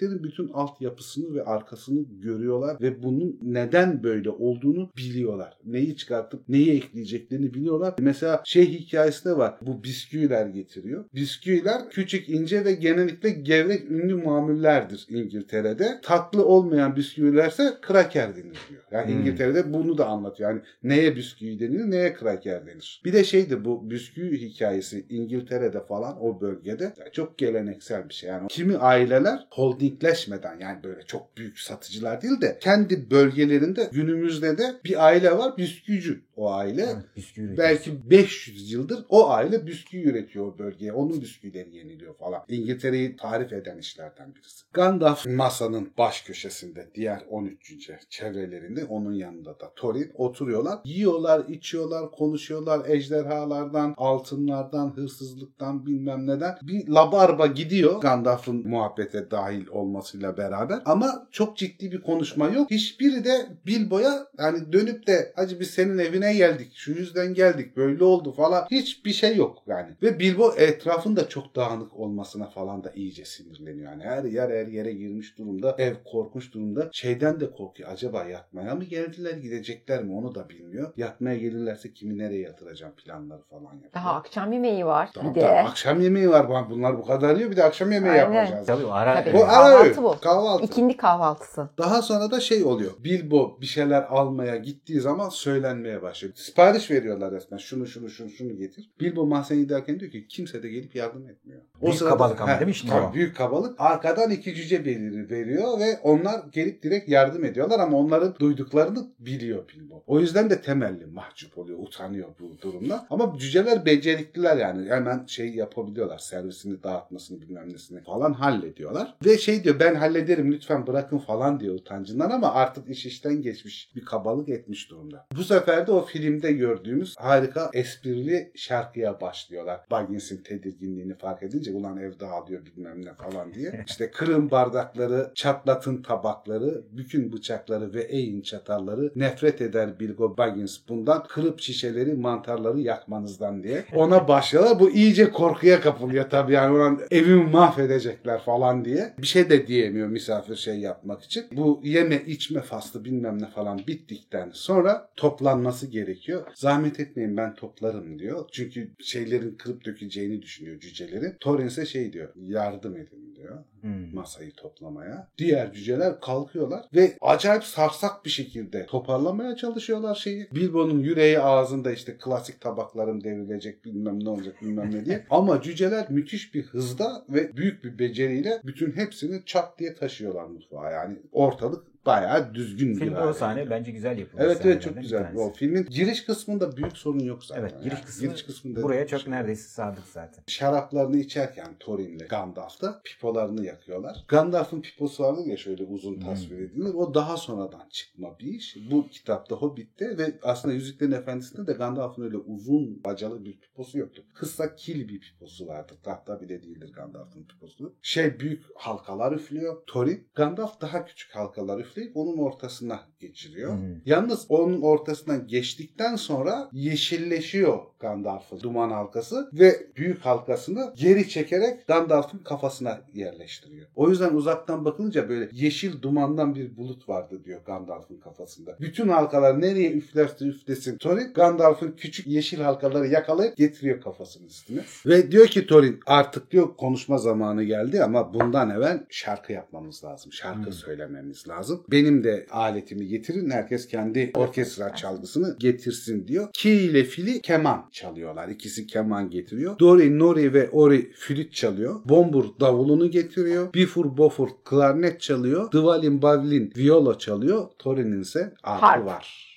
B: söyledikleri bütün altyapısını ve arkasını görüyorlar ve bunun neden böyle olduğunu biliyorlar. Neyi çıkartıp neyi ekleyeceklerini biliyorlar. Mesela şey hikayesi de var. Bu bisküviler getiriyor. Bisküviler küçük, ince ve genellikle gevrek ünlü mamullerdir İngiltere'de. Tatlı olmayan bisküvilerse kraker denir diyor. Yani
C: Hmm.
B: İngiltere'de bunu da anlatıyor. Yani neye bisküvi denir, neye kraker denir. Bir de şeydi bu bisküvi hikayesi İngiltere'de falan o bölgede yani çok geleneksel bir şey. Yani kimi aileler holdingleşmeden yani böyle çok büyük satıcılar değil de kendi bölgelerinde günümüzde de bir aile var bisküvicü o aile.
C: Evet, bisküvi.
B: Belki 500 yıldır o aile bisküvi üretiyor bölgeye. Onun bisküvileri yeniliyor falan. İngiltere'yi tarif eden işlerden birisi. Gandalf masanın baş köşesinde diğer 13. çevrelerinde onun yanında da Thorin oturuyorlar. Yiyorlar, içiyorlar, konuşuyorlar ejderhalardan, altınlardan, hırsızlıktan bilmem neden. Bir labarba gidiyor Gandalf'ın muhabbete dahil olmasıyla beraber. Ama çok ciddi bir konuşma yok. Hiçbiri de Bilbo'ya hani dönüp de hacı biz senin evine geldik. Şu yüzden geldik. Böyle oldu falan. Hiçbir şey yok yani. Ve Bilbo etrafında çok dağınık olmasına falan da iyice sinirleniyor. Yani her yer her yere girmiş durumda. Ev korkunç durumda. Şeyden de korkuyor. Acaba yatmaya mı geldiler gidecekler mi onu da bilmiyor. Yatmaya gelirlerse kimi nereye yatıracağım planları falan yapıyor.
A: Daha akşam yemeği var
B: Tamam,
A: bir de.
B: tamam. Akşam yemeği var. Bunlar bu kadar yiyor. Bir de akşam yemeği
A: Aynen.
B: yapacağız.
C: Tabii ara
A: Tabii.
B: Bu ara
A: kahvaltı bu.
B: Kahvaltı.
A: İkindi kahvaltısı.
B: Daha sonra da şey oluyor. Bilbo bir şeyler almaya gittiği zaman söylenmeye başlıyor. Sipariş veriyorlar resmen. Şunu şunu şunu şunu getir. Bilbo mahzene giderken diyor ki kimse de gelip yardım etmiyor.
C: Büyük kabalık ama değil mi şimdi o?
B: büyük kabalık. Arkadan iki cüce beliri veriyor ve onlar gelip direkt yardım ediyorlar ama onların duyduklarını biliyor Bilbo. O yüzden de temelli mahcup oluyor, utanıyor bu durumda. Ama cüceler becerikliler yani. Hemen şey yapabiliyorlar. Servisini dağıtmasını bilmem nesini falan hallediyorlar. Ve şey diyor ben hallederim lütfen bırakın falan diyor utancından ama artık iş işten geçmiş. Bir kabalık etmiş durumda. Bu sefer de o filmde gördüğümüz harika esprili şarkıya başlıyorlar. Baggins'in tedirginliğini fark edince ulan ev dağılıyor bilmem ne falan diye. İşte kırın bardakları, çatlatın tabakları, bükün bıçakları ve eğin çatalları nefret eder Bilbo Baggins bundan. Kırıp şişeleri, mantarları yakmanızdan diye. Ona başlıyorlar. Bu iyice korkuya kapılıyor tabii yani ulan evimi mahvedecekler falan diye. Bir şey de diyemiyor misafir şey yapmak için. Bu yeme içme faslı bilmem ne falan bittikten sonra toplanması gerekiyor. Zahmet etmeyin ben toplarım diyor. Çünkü şeylerin kırıp döküleceğini düşünüyor cücelerin. Thorin ise şey diyor yardım edin diyor
C: Hmm.
B: masayı toplamaya. Diğer cüceler kalkıyorlar ve acayip sarsak bir şekilde toparlamaya çalışıyorlar şeyi. Bilbo'nun yüreği ağzında işte klasik tabaklarım devrilecek bilmem ne olacak bilmem ne diye. Ama cüceler müthiş bir hızda ve büyük bir beceriyle bütün hepsini çat diye taşıyorlar mutfağa. Yani ortalık bayağı düzgün bir
C: Filmde
B: hale
C: o sahne
B: geliyor.
C: bence güzel yapılmış.
B: Evet evet çok
C: bir
B: güzel. O filmin giriş kısmında büyük sorun yok zaten.
C: Evet giriş
B: Yani
C: kısmı,
B: giriş kısmında
C: buraya çok
B: şey-
C: neredeyse sadık zaten.
B: şaraplarını içerken Thorin'le Gandalf da pipolarını yakıyorlar. Gandalf'ın piposu vardır ya şöyle uzun tasvir
C: Hmm.
B: edilir. O daha sonradan çıkma bir iş. Bu kitapta Hobbit'te ve aslında Yüzüklerin Efendisi'nde de Gandalf'ın öyle uzun bacalı bir piposu yoktu. Kısa kil bir piposu vardır. Tahta bile değildir Gandalf'ın piposu. Şey büyük halkalar üflüyor. Thorin. Gandalf daha küçük halkalar üfleyip onun ortasına geçiriyor.
C: Hı.
B: Yalnız onun ortasından geçtikten sonra yeşilleşiyor Gandalf'ın duman halkası ve büyük halkasını geri çekerek Gandalf'ın kafasına yerleştiriyor. O yüzden uzaktan bakınca böyle yeşil dumandan bir bulut vardı diyor Gandalf'ın kafasında. Bütün halkalar nereye üflerse üflesin Thorin Gandalf'ın küçük yeşil halkaları yakalayıp getiriyor kafasının üstüne. Ve diyor ki Thorin artık diyor konuşma zamanı geldi ama bundan evvel şarkı yapmamız lazım. Şarkı
C: Hmm.
B: söylememiz lazım. Benim de aletimi getirin. Herkes kendi orkestra çalgısını getirsin diyor. Ki ile Fili keman çalıyorlar. İkisi keman getiriyor. Dori, Nori ve Ori flüt çalıyor. Bombur davulunu getiriyor. Bifur, Bofur klarnet çalıyor. Dvalin, Bavlin viola çalıyor. Thorin'in ise
A: Harp.
B: var.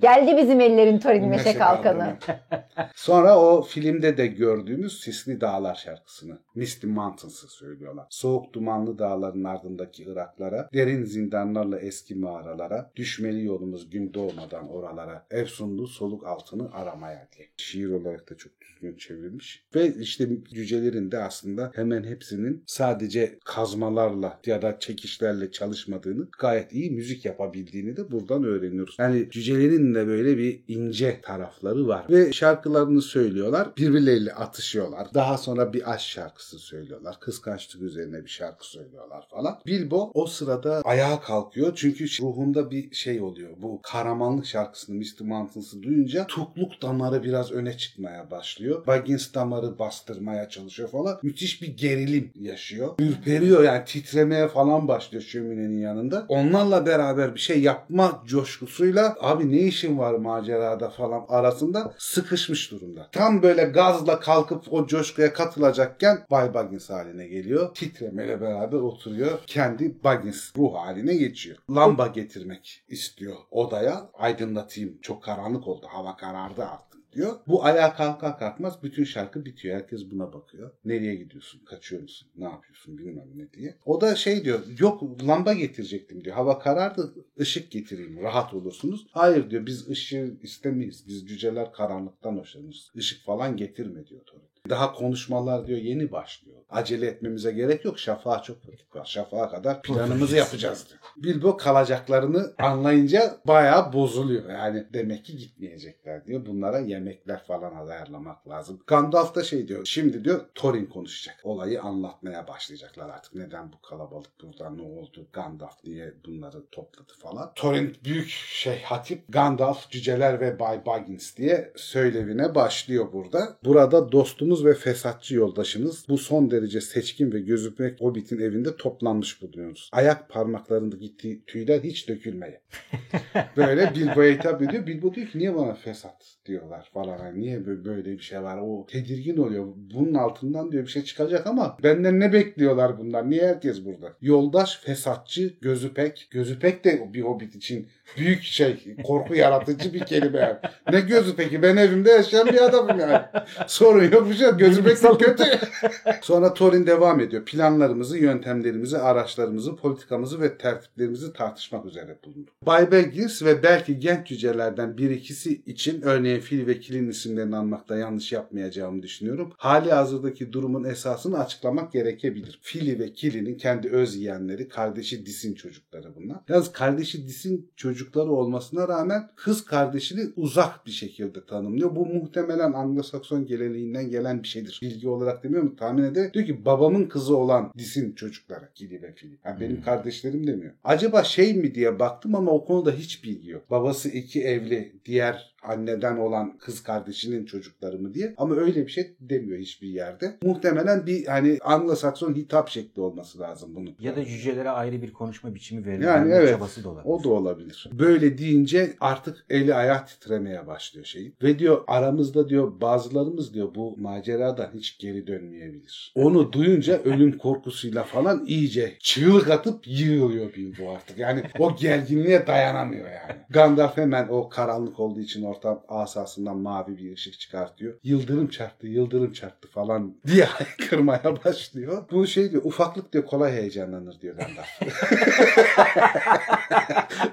A: Geldi bizim ellerin Torin Meşe
B: Meşe
A: Kalkanı.
B: Sonra o filmde de gördüğümüz Sisli Dağlar şarkısını Misty Mountains'ı söylüyorlar. Soğuk dumanlı dağların ardındaki Iraklara, derin zindanlarla eski mağaralara, düşmeli yolumuz gün doğmadan oralara, efsunlu soluk altını aramaya diye. Şiir olarak da çok düzgün çevrilmiş. Ve işte cücelerin de aslında hemen hepsinin sadece kazmalarla ya da çekişlerle çalışmadığını, gayet iyi müzik yapabildiğini de buradan öğreniyoruz. Yani cücelerin de böyle bir ince tarafları var. Ve şarkılarını söylüyorlar. Birbirleriyle atışıyorlar. Daha sonra bir aşk şarkısı söylüyorlar. Kıskançlık üzerine bir şarkı söylüyorlar falan. Bilbo o sırada ayağa kalkıyor. Çünkü ruhunda bir şey oluyor. Bu kahramanlık şarkısını Misty Mountains'ı duyunca tukluk damarı biraz öne çıkmaya başlıyor. Baggins damarı bastırmaya çalışıyor falan. Müthiş bir gerilim yaşıyor. Ürperiyor yani titremeye falan başlıyor şöminenin yanında. Onlarla beraber bir şey yapma coşkusuyla abi ne işin var macerada falan arasında sıkışmış durumda. Tam böyle gazla kalkıp o coşkuya katılacakken Bay Baggins haline geliyor. Titremeyle beraber oturuyor. Kendi Baggins ruh haline geçiyor. Lamba getirmek istiyor odaya. Aydınlatayım. Çok karanlık oldu. Hava karardı artık diyor. Bu ayağa kalkar kalkmaz bütün şarkı bitiyor. Herkes buna bakıyor. Nereye gidiyorsun? Kaçıyor musun? Ne yapıyorsun? Bilmem ne diye. O da şey diyor. Yok lamba getirecektim diyor. Hava karardı. ışık getireyim. Rahat olursunuz. Hayır diyor. Biz ışığı istemeyiz. Biz cüceler karanlıktan hoşlanırız. Işık falan getirme diyor Thorin. Daha konuşmalar diyor yeni başlıyor. Acele etmemize gerek yok. Şafağa çok vakit var. Şafağa kadar planımızı yapacağız diyor. Bilbo kalacaklarını anlayınca bayağı bozuluyor. Yani demek ki gitmeyecekler diyor. Bunlara yemekler falan ayarlamak lazım. Gandalf da şey diyor. Şimdi diyor Thorin konuşacak. Olayı anlatmaya başlayacaklar artık. Neden bu kalabalık burada ne oldu? Gandalf niye bunları topladı falan. Thorin büyük şey hatip Gandalf, cüceler ve Bay Baggins diye söylevine başlıyor burada. Burada dostumuz ve fesatçı yoldaşımız bu son derece seçkin ve gözükmek Hobbit'in evinde toplanmış bulunuyoruz. Ayak parmaklarındaki tüy- tüyler hiç dökülmeye. Böyle Bilbo'ya hitap ediyor. Bilbo diyor ki niye bana fesat diyorlar falan. Yani niye bö- böyle bir şey var? O tedirgin oluyor. Bunun altından diyor bir şey çıkacak ama benden ne bekliyorlar bunlar? Niye herkes burada? Yoldaş, fesatçı, gözü pek. Gözü pek de bir hobbit için büyük şey, korku yaratıcı bir kelime yani. Ne gözü peki? Ben evimde yaşayan bir adamım yani. Sorun yok bir şey. Yok. Gözü pek de kötü. Sonra Thorin devam ediyor. Planlarımızı, yöntemlerimizi, araçlarımızı, politikamızı ve tertiplerimizi tartışmak üzere bulundu. Bay Baggins ve belki genç cücelerden bir ikisi için örneğin Fil ve Kil'in isimlerini anmakta yanlış yapmayacağımı düşünüyorum. Hali hazırdaki durumun esasını açıklamak gerekebilir. Fili ve Kil'inin kendi öz yeğenleri, kardeşi Dis'in çocukları bunlar. Yalnız kardeşi Dis'in çocukları olmasına rağmen kız kardeşini uzak bir şekilde tanımlıyor. Bu muhtemelen Anglo-Sakson geleneğinden gelen gelen bir şeydir. Bilgi olarak demiyorum tahmin ederek diyor ki babamın kızı olan disin çocuklara Gili ve Fili. Yani benim
C: Hmm.
B: kardeşlerim demiyor. Acaba şey mi diye baktım ama o konuda hiç bilgi yok. Babası iki evli diğer anneden olan kız kardeşinin çocukları mı diye ama öyle bir şey demiyor hiçbir yerde. Muhtemelen bir hani Anglo-Sakson hitap şekli olması lazım bunun.
C: Ya da cücelere ayrı bir konuşma biçimi verilme
B: Yani evet.
C: çabası da olabilir.
B: O da olabilir. Böyle deyince artık eli ayağı titremeye başlıyor şeyin. Ve diyor aramızda diyor bazılarımız diyor bu maceradan hiç geri dönmeyebilir. Onu duyunca ölüm korkusuyla falan iyice çığlık atıp yığılıyor Bilbo artık. Yani o gerginliğe dayanamıyor yani. Gandalf hemen o karanlık olduğu için ortam asasından mavi bir ışık çıkartıyor. Yıldırım çarptı, yıldırım çarptı falan diye haykırmaya başlıyor. Bu şey diyor ufaklık diyor kolay heyecanlanır diyor Gandalf.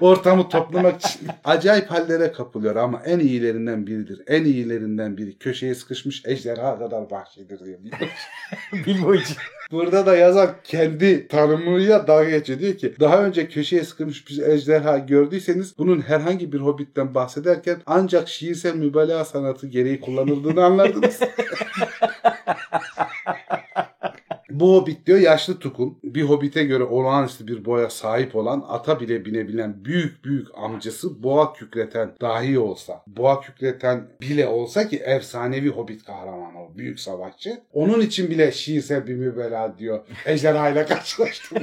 B: ortamı toplamak için acayip hallere kapılıyor ama en iyilerinden biridir. En iyilerinden biri. Köşeye sıkışmış ejderha kadar vahşidir diyor.
C: Bilbo için.
B: Burada da yazan kendi tanımıyla dalga geçiyor. Diyor ki daha önce köşeye sıkılmış bir ejderha gördüyseniz bunun herhangi bir hobbitten bahsederken ancak şiirsel mübalağa sanatı gereği kullanıldığını anlardınız. Bu hobbit diyor yaşlı tukun. Bir hobbite göre olağanüstü bir boya sahip olan ata bile binebilen büyük büyük amcası boğa kükreten dahi olsa. Boğa kükreten bile olsa ki efsanevi hobbit kahramanı o büyük savaşçı. Onun için bile şiirsel bir mübela diyor. Ejderha ile karşılaştım.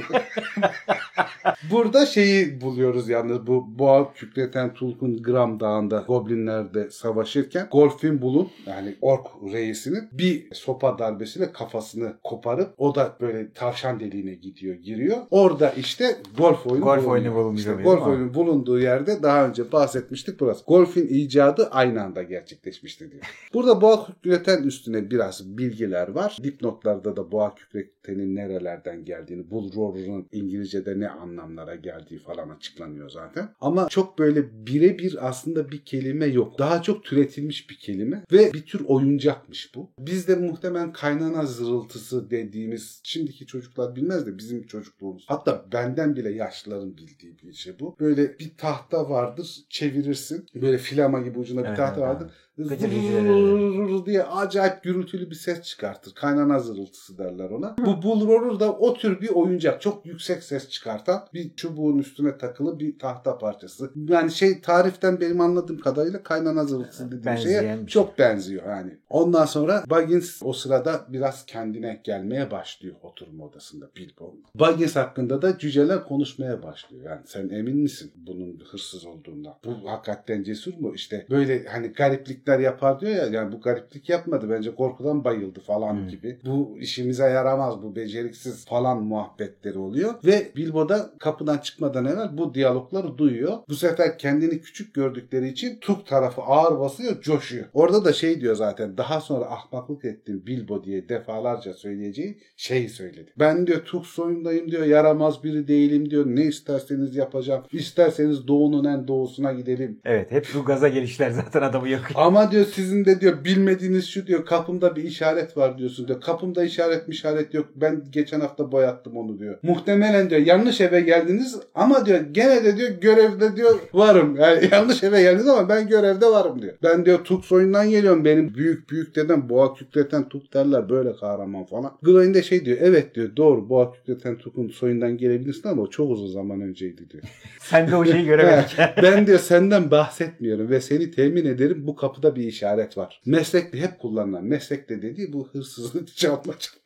B: Burada şeyi buluyoruz yalnız bu boğa kükreten Tulkun Gram Dağı'nda goblinlerde savaşırken Golfin Bulun yani ork reisinin bir sopa darbesiyle kafasını koparıp o da böyle tavşan deliğine gidiyor giriyor. Orada işte golf oyunu
C: Golf
B: bulunuyor.
C: oyunu bulunuyor
B: İşte golf
C: mi?
B: oyunu bulunduğu yerde daha önce bahsetmiştik burası. Golfin icadı aynı anda gerçekleşmişti diyor. Burada boğa kükreten üstüne biraz bilgiler var. Dipnotlarda da boğa kükretenin nerelerden geldiğini, bull roar'un İngilizce'de ne anlamlara geldiği falan açıklanıyor zaten. Ama çok böyle birebir aslında bir kelime yok. Daha çok türetilmiş bir kelime ve bir tür oyuncakmış bu. Bizde muhtemelen kaynana zırıltısı dediğimiz şimdiki çocuklar bilmez de bizim çocukluğumuz. Hatta benden bile yaşlıların bildiği bir şey bu. Böyle bir tahta vardır çevirirsin. Böyle filama gibi ucunda bir tahta vardır. Zırrrr diye acayip gürültülü bir ses çıkartır. Kaynana zırıltısı derler ona. Bu bull roller da o tür bir oyuncak. Çok yüksek ses çıkartan bir çubuğun üstüne takılı bir tahta parçası. Yani şey tariften benim anladığım kadarıyla kaynana zırıltısı dediğim
C: Benzeyen
B: şeye
C: şey.
B: çok benziyor yani. Ondan sonra Baggins o sırada biraz kendine gelmeye başlıyor oturma odasında Bilbo. Baggins hakkında da cüceler konuşmaya başlıyor. Yani sen emin misin bunun hırsız olduğundan? Bu hakikaten cesur mu? İşte böyle hani gariplikler yapar diyor ya yani bu gariplik yapmadı bence korkudan bayıldı falan
C: Hmm.
B: gibi. Bu işimize yaramaz bu beceriksiz falan muhabbetleri oluyor ve Bilbo da kapıdan çıkmadan evvel bu diyalogları duyuyor. Bu sefer kendini küçük gördükleri için Tuk tarafı ağır basıyor, coşuyor. Orada da şey diyor zaten daha sonra ahmaklık ettim Bilbo diye defalarca söyleyeceği şeyi söyledi. Ben diyor Tuk soyundayım diyor yaramaz biri değilim diyor ne isterseniz yapacağım. İsterseniz doğunun en doğusuna gidelim.
C: Evet hep bu gaza gelişler zaten adamı yakıyor.
B: Ama diyor sizin de diyor bilmediğiniz şu diyor kapımda bir işaret var diyorsun diyor. Kapımda işaret mi işaret yok. Ben geçen hafta boyattım onu diyor. Muhtemelen diyor yanlış eve geldiniz ama diyor gene de diyor görevde diyor varım. Yani yanlış eve geldiniz ama ben görevde varım diyor. Ben diyor Tuk soyundan geliyorum. Benim büyük büyük dedem boğa kükreten Tuk derler böyle kahraman falan. Gwaine de şey diyor evet diyor doğru boğa kükreten Tuk'un soyundan gelebilirsin ama çok uzun zaman önceydi diyor.
C: Sen de o şeyi göremedik.
B: ben diyor senden bahsetmiyorum ve seni temin ederim bu kapıda bir işaret var. Meslekte hep kullanılan meslekte dediği bu hırsızlık çalma çalma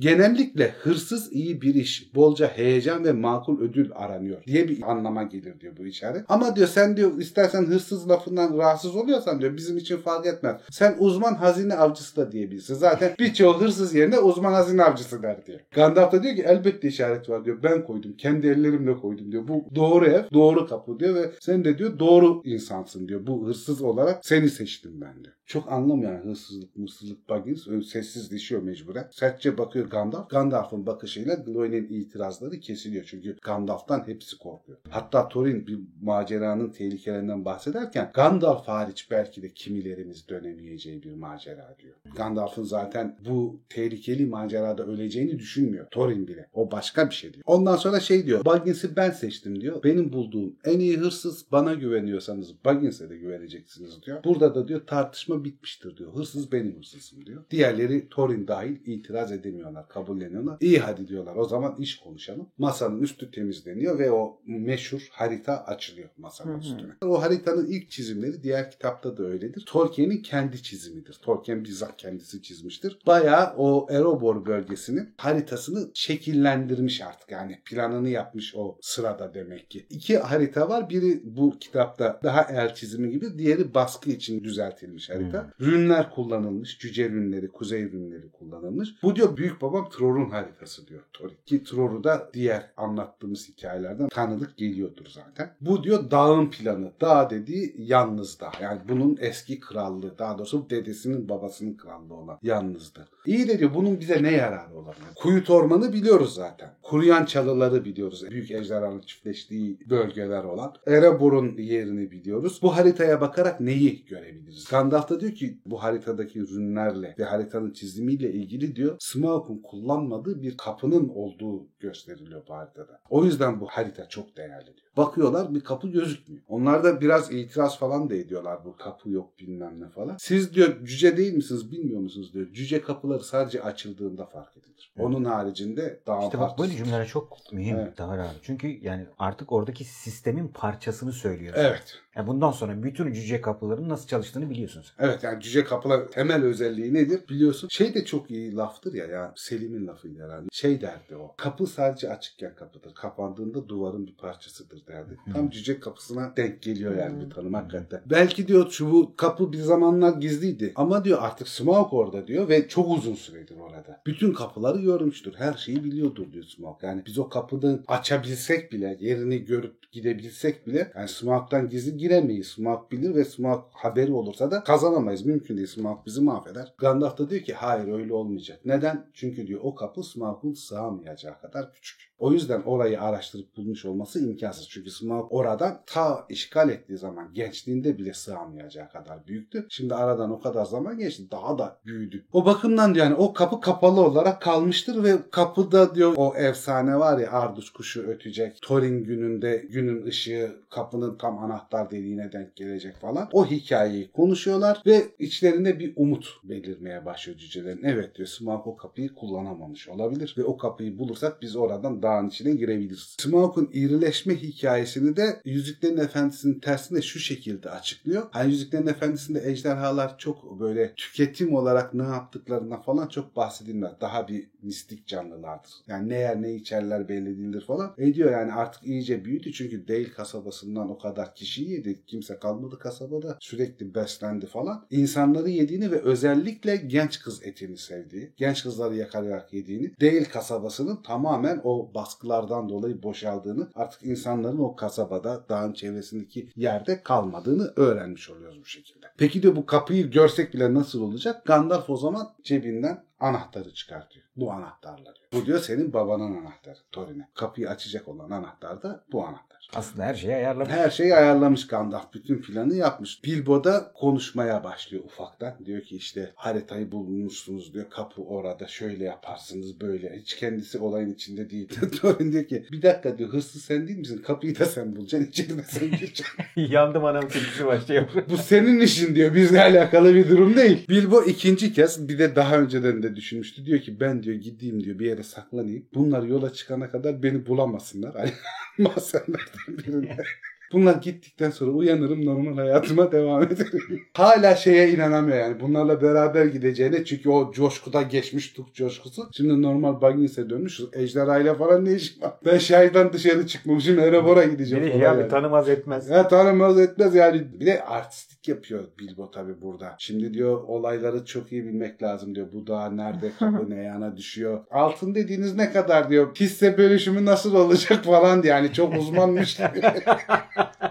B: Genellikle hırsız iyi bir iş, bolca heyecan ve makul ödül aranıyor diye bir anlama gelir diyor bu işaret. Ama diyor sen diyor istersen hırsız lafından rahatsız oluyorsan diyor bizim için fark etmez. Sen uzman hazine avcısı da diyebilirsin. Zaten birçoğu hırsız yerine uzman hazine avcısı der diyor. Gandalf da diyor ki elbette işaret var diyor. Ben koydum. Kendi ellerimle koydum diyor. Bu doğru ev, doğru kapı diyor ve sen de diyor doğru insansın diyor. Bu hırsız olarak seni seçtim ben diyor. Çok anlamıyor yani hırsızlık, mırsızlık, Baggins. Öyle sessiz düşüyor mecbur mecburen. Sertçe bakıyor Gandalf. Gandalf'ın bakışıyla Gloin'in itirazları kesiliyor. Çünkü Gandalf'tan hepsi korkuyor. Hatta Thorin bir maceranın tehlikelerinden bahsederken Gandalf hariç belki de kimilerimiz dönemeyeceği bir macera diyor. Gandalf'ın zaten bu tehlikeli macerada öleceğini düşünmüyor. Thorin bile. O başka bir şey diyor. Ondan sonra şey diyor. Baggins'i ben seçtim diyor. Benim bulduğum en iyi hırsız bana güveniyorsanız Baggins'e de güveneceksiniz diyor. Burada da diyor tartışma bitmiştir diyor. Hırsız benim hırsızım diyor. Diğerleri Thorin dahil itiraz edemiyorlar. Kabulleniyorlar. İyi hadi diyorlar. O zaman iş konuşalım. Masanın üstü temizleniyor ve o meşhur harita açılıyor masanın
A: Hı hı.
B: üstüne. O haritanın ilk çizimleri diğer kitapta da öyledir. Tolkien'in kendi çizimidir. Tolkien bizzat kendisi çizmiştir. Bayağı o Erebor bölgesinin haritasını şekillendirmiş artık. Yani planını yapmış o sırada demek ki. İki harita var. Biri bu kitapta daha el çizimi gibi. Diğeri baskı için düzeltilmiş harita. Rünler kullanılmış. Cüce rünleri, kuzey rünleri kullanılmış. Bu diyor büyük babam Tror'un haritası diyor Thorin. Ki Tror'u da diğer anlattığımız hikayelerden tanıdık geliyordur zaten. Bu diyor dağın planı. Dağ dediği yalnız dağ. Yani bunun eski krallığı. Daha doğrusu dedesinin babasının krallığı olan yalnızdı. İyi de diyor bunun bize ne yararı olabilir? Kuyut ormanı biliyoruz zaten. Kuruyan çalıları biliyoruz. Büyük ejderhanın çiftleştiği bölgeler olan. Erebor'un yerini biliyoruz. Bu haritaya bakarak neyi görebiliriz? Gandalf da diyor ki bu haritadaki rünlerle ve haritanın çizimiyle ilgili diyor Smaug'un kullanmadığı bir kapının olduğu gösteriliyor bu haritada. O yüzden bu harita çok değerli diyor. Bakıyorlar bir kapı gözükmüyor. Onlar da biraz itiraz falan da ediyorlar bu kapı yok bilmem ne falan. Siz diyor cüce değil misiniz bilmiyor musunuz diyor. Cüce kapıları sadece açıldığında fark edilir.
C: Evet.
B: Onun haricinde daha
C: İşte bak böyle cümleler çok mühim
B: Evet.
C: Tahir abi. Çünkü yani artık oradaki sistemin parçasını söylüyorsun.
B: Evet.
C: Yani bundan sonra bütün cüce kapıların nasıl çalıştığını biliyorsun sen.
B: Evet yani cüce kapılar temel özelliği nedir biliyorsun. Şey de çok iyi laftır ya ya Selim'in lafıydı herhalde. Şey derdi o. Kapı sadece açıkken kapıdır. Kapandığında duvarın bir parçasıdır derdi. Tam cüce kapısına denk geliyor yani bir tanım hakikaten. Belki diyor şu bu kapı bir zamanlar gizliydi. Ama diyor artık Smaug orada diyor ve çok uzun süredir orada. Bütün kapıları görmüştür. Her şeyi biliyordur diyor Smaug. Yani biz o kapıdan açabilsek bile yerini görüp gidebilsek bile yani Smaug'dan gizli giremeyiz. Smaug bilir ve Smaug haberi olursa da kazanamayız. Mümkün değil. Smaug bizi mahveder. Gandalf da diyor ki hayır öyle olmayacak. Neden? Çünkü diyor o kapı Smaug'un sığamayacağı kadar küçük. O yüzden orayı araştırıp bulmuş olması imkansız. Çünkü Smaug oradan ta işgal ettiği zaman gençliğinde bile sığamayacağı kadar büyüktü. Şimdi aradan o kadar zaman geçti. Daha da büyüdü. O bakımdan diyor yani o kapı kapalı olarak kalmıştır ve kapıda diyor o efsane var ya Ardus kuşu ötecek. Thorin gününde günün ışığı kapının tam anahtar deliğine denk gelecek falan. O hikayeyi konuşuyorlar ve içlerinde bir umut belirmeye başlıyor cücelerin. Evet diyor Smaug o kapıyı kullanamamış olabilir ve o kapıyı bulursak biz oradan dağın içine girebiliriz. Smaug'un irileşme hikayesini de Yüzüklerin Efendisi'nin tersine şu şekilde açıklıyor. Hani Yüzüklerin Efendisi'nde ejderhalar çok böyle tüketim olarak ne yaptıklarına falan çok bahsedilmez. Daha bir mistik canlılardır. Yani ne yer ne içerler belli değildir falan. E diyor yani artık iyice büyüdü çünkü değil kasabasından o kadar kişi yedi. Kimse kalmadı kasabada. Sürekli beslendi falan. İnsanları yediğini ve özellikle genç kız etini sevdiği, genç kızları yakalayarak yediğini, değil kasabasının tamamen o baskılardan dolayı boşaldığını, artık insanların o kasabada, dağın çevresindeki yerde kalmadığını öğrenmiş oluyoruz bu şekilde. Peki diyor bu kapıyı görsek bile nasıl olacak? Gandalf o zaman cebinden anahtarı çıkartıyor. Bu anahtarla diyor. Bu diyor senin babanın anahtarı Thorin'e. Kapıyı açacak olan anahtar da bu anahtar.
C: Aslında her şeyi ayarlamış.
B: Her şeyi ayarlamış Gandalf. Bütün planı yapmış. Bilbo da konuşmaya başlıyor ufaktan. Diyor ki işte haritayı bulmuşsunuz diyor. Kapı orada şöyle yaparsınız böyle. Hiç kendisi olayın içinde değil. Thorin diyor ki bir dakika diyor hırsız sen değil misin? Kapıyı da sen bulacaksın. içeri de sen gireceksin.
C: Yandım anam kedisi başlıyor.
B: Bu senin işin diyor. Bizle alakalı bir durum değil. Bilbo ikinci kez bir de daha önceden de düşünmüştü. Diyor ki ben diyor gideyim diyor bir yere saklanayım. Bunlar yola çıkana kadar beni bulamasınlar. Hani mahzenlerden birinde. Bunlar gittikten sonra uyanırım normal hayatıma devam ederim. Hala şeye inanamıyor yani bunlarla beraber gideceğine çünkü o coşkuda geçmiş tuk coşkusu. Şimdi normal Baggins'e dönmüş. Ejderhayla falan ne işim var? Ben şehirden dışarı çıkmamışım. Erebor'a gideceğim.
C: Beni
B: falan
C: ya bir
B: yani.
C: tanımaz etmez.
B: Ya tanımaz etmez yani. Bir de artistik yapıyor Bilbo tabi burada. Şimdi diyor olayları çok iyi bilmek lazım diyor. Bu dağ nerede kapı ne yana düşüyor. Altın dediğiniz ne kadar diyor. Hisse bölüşümü nasıl olacak falan diye. Yani çok uzmanmış gibi.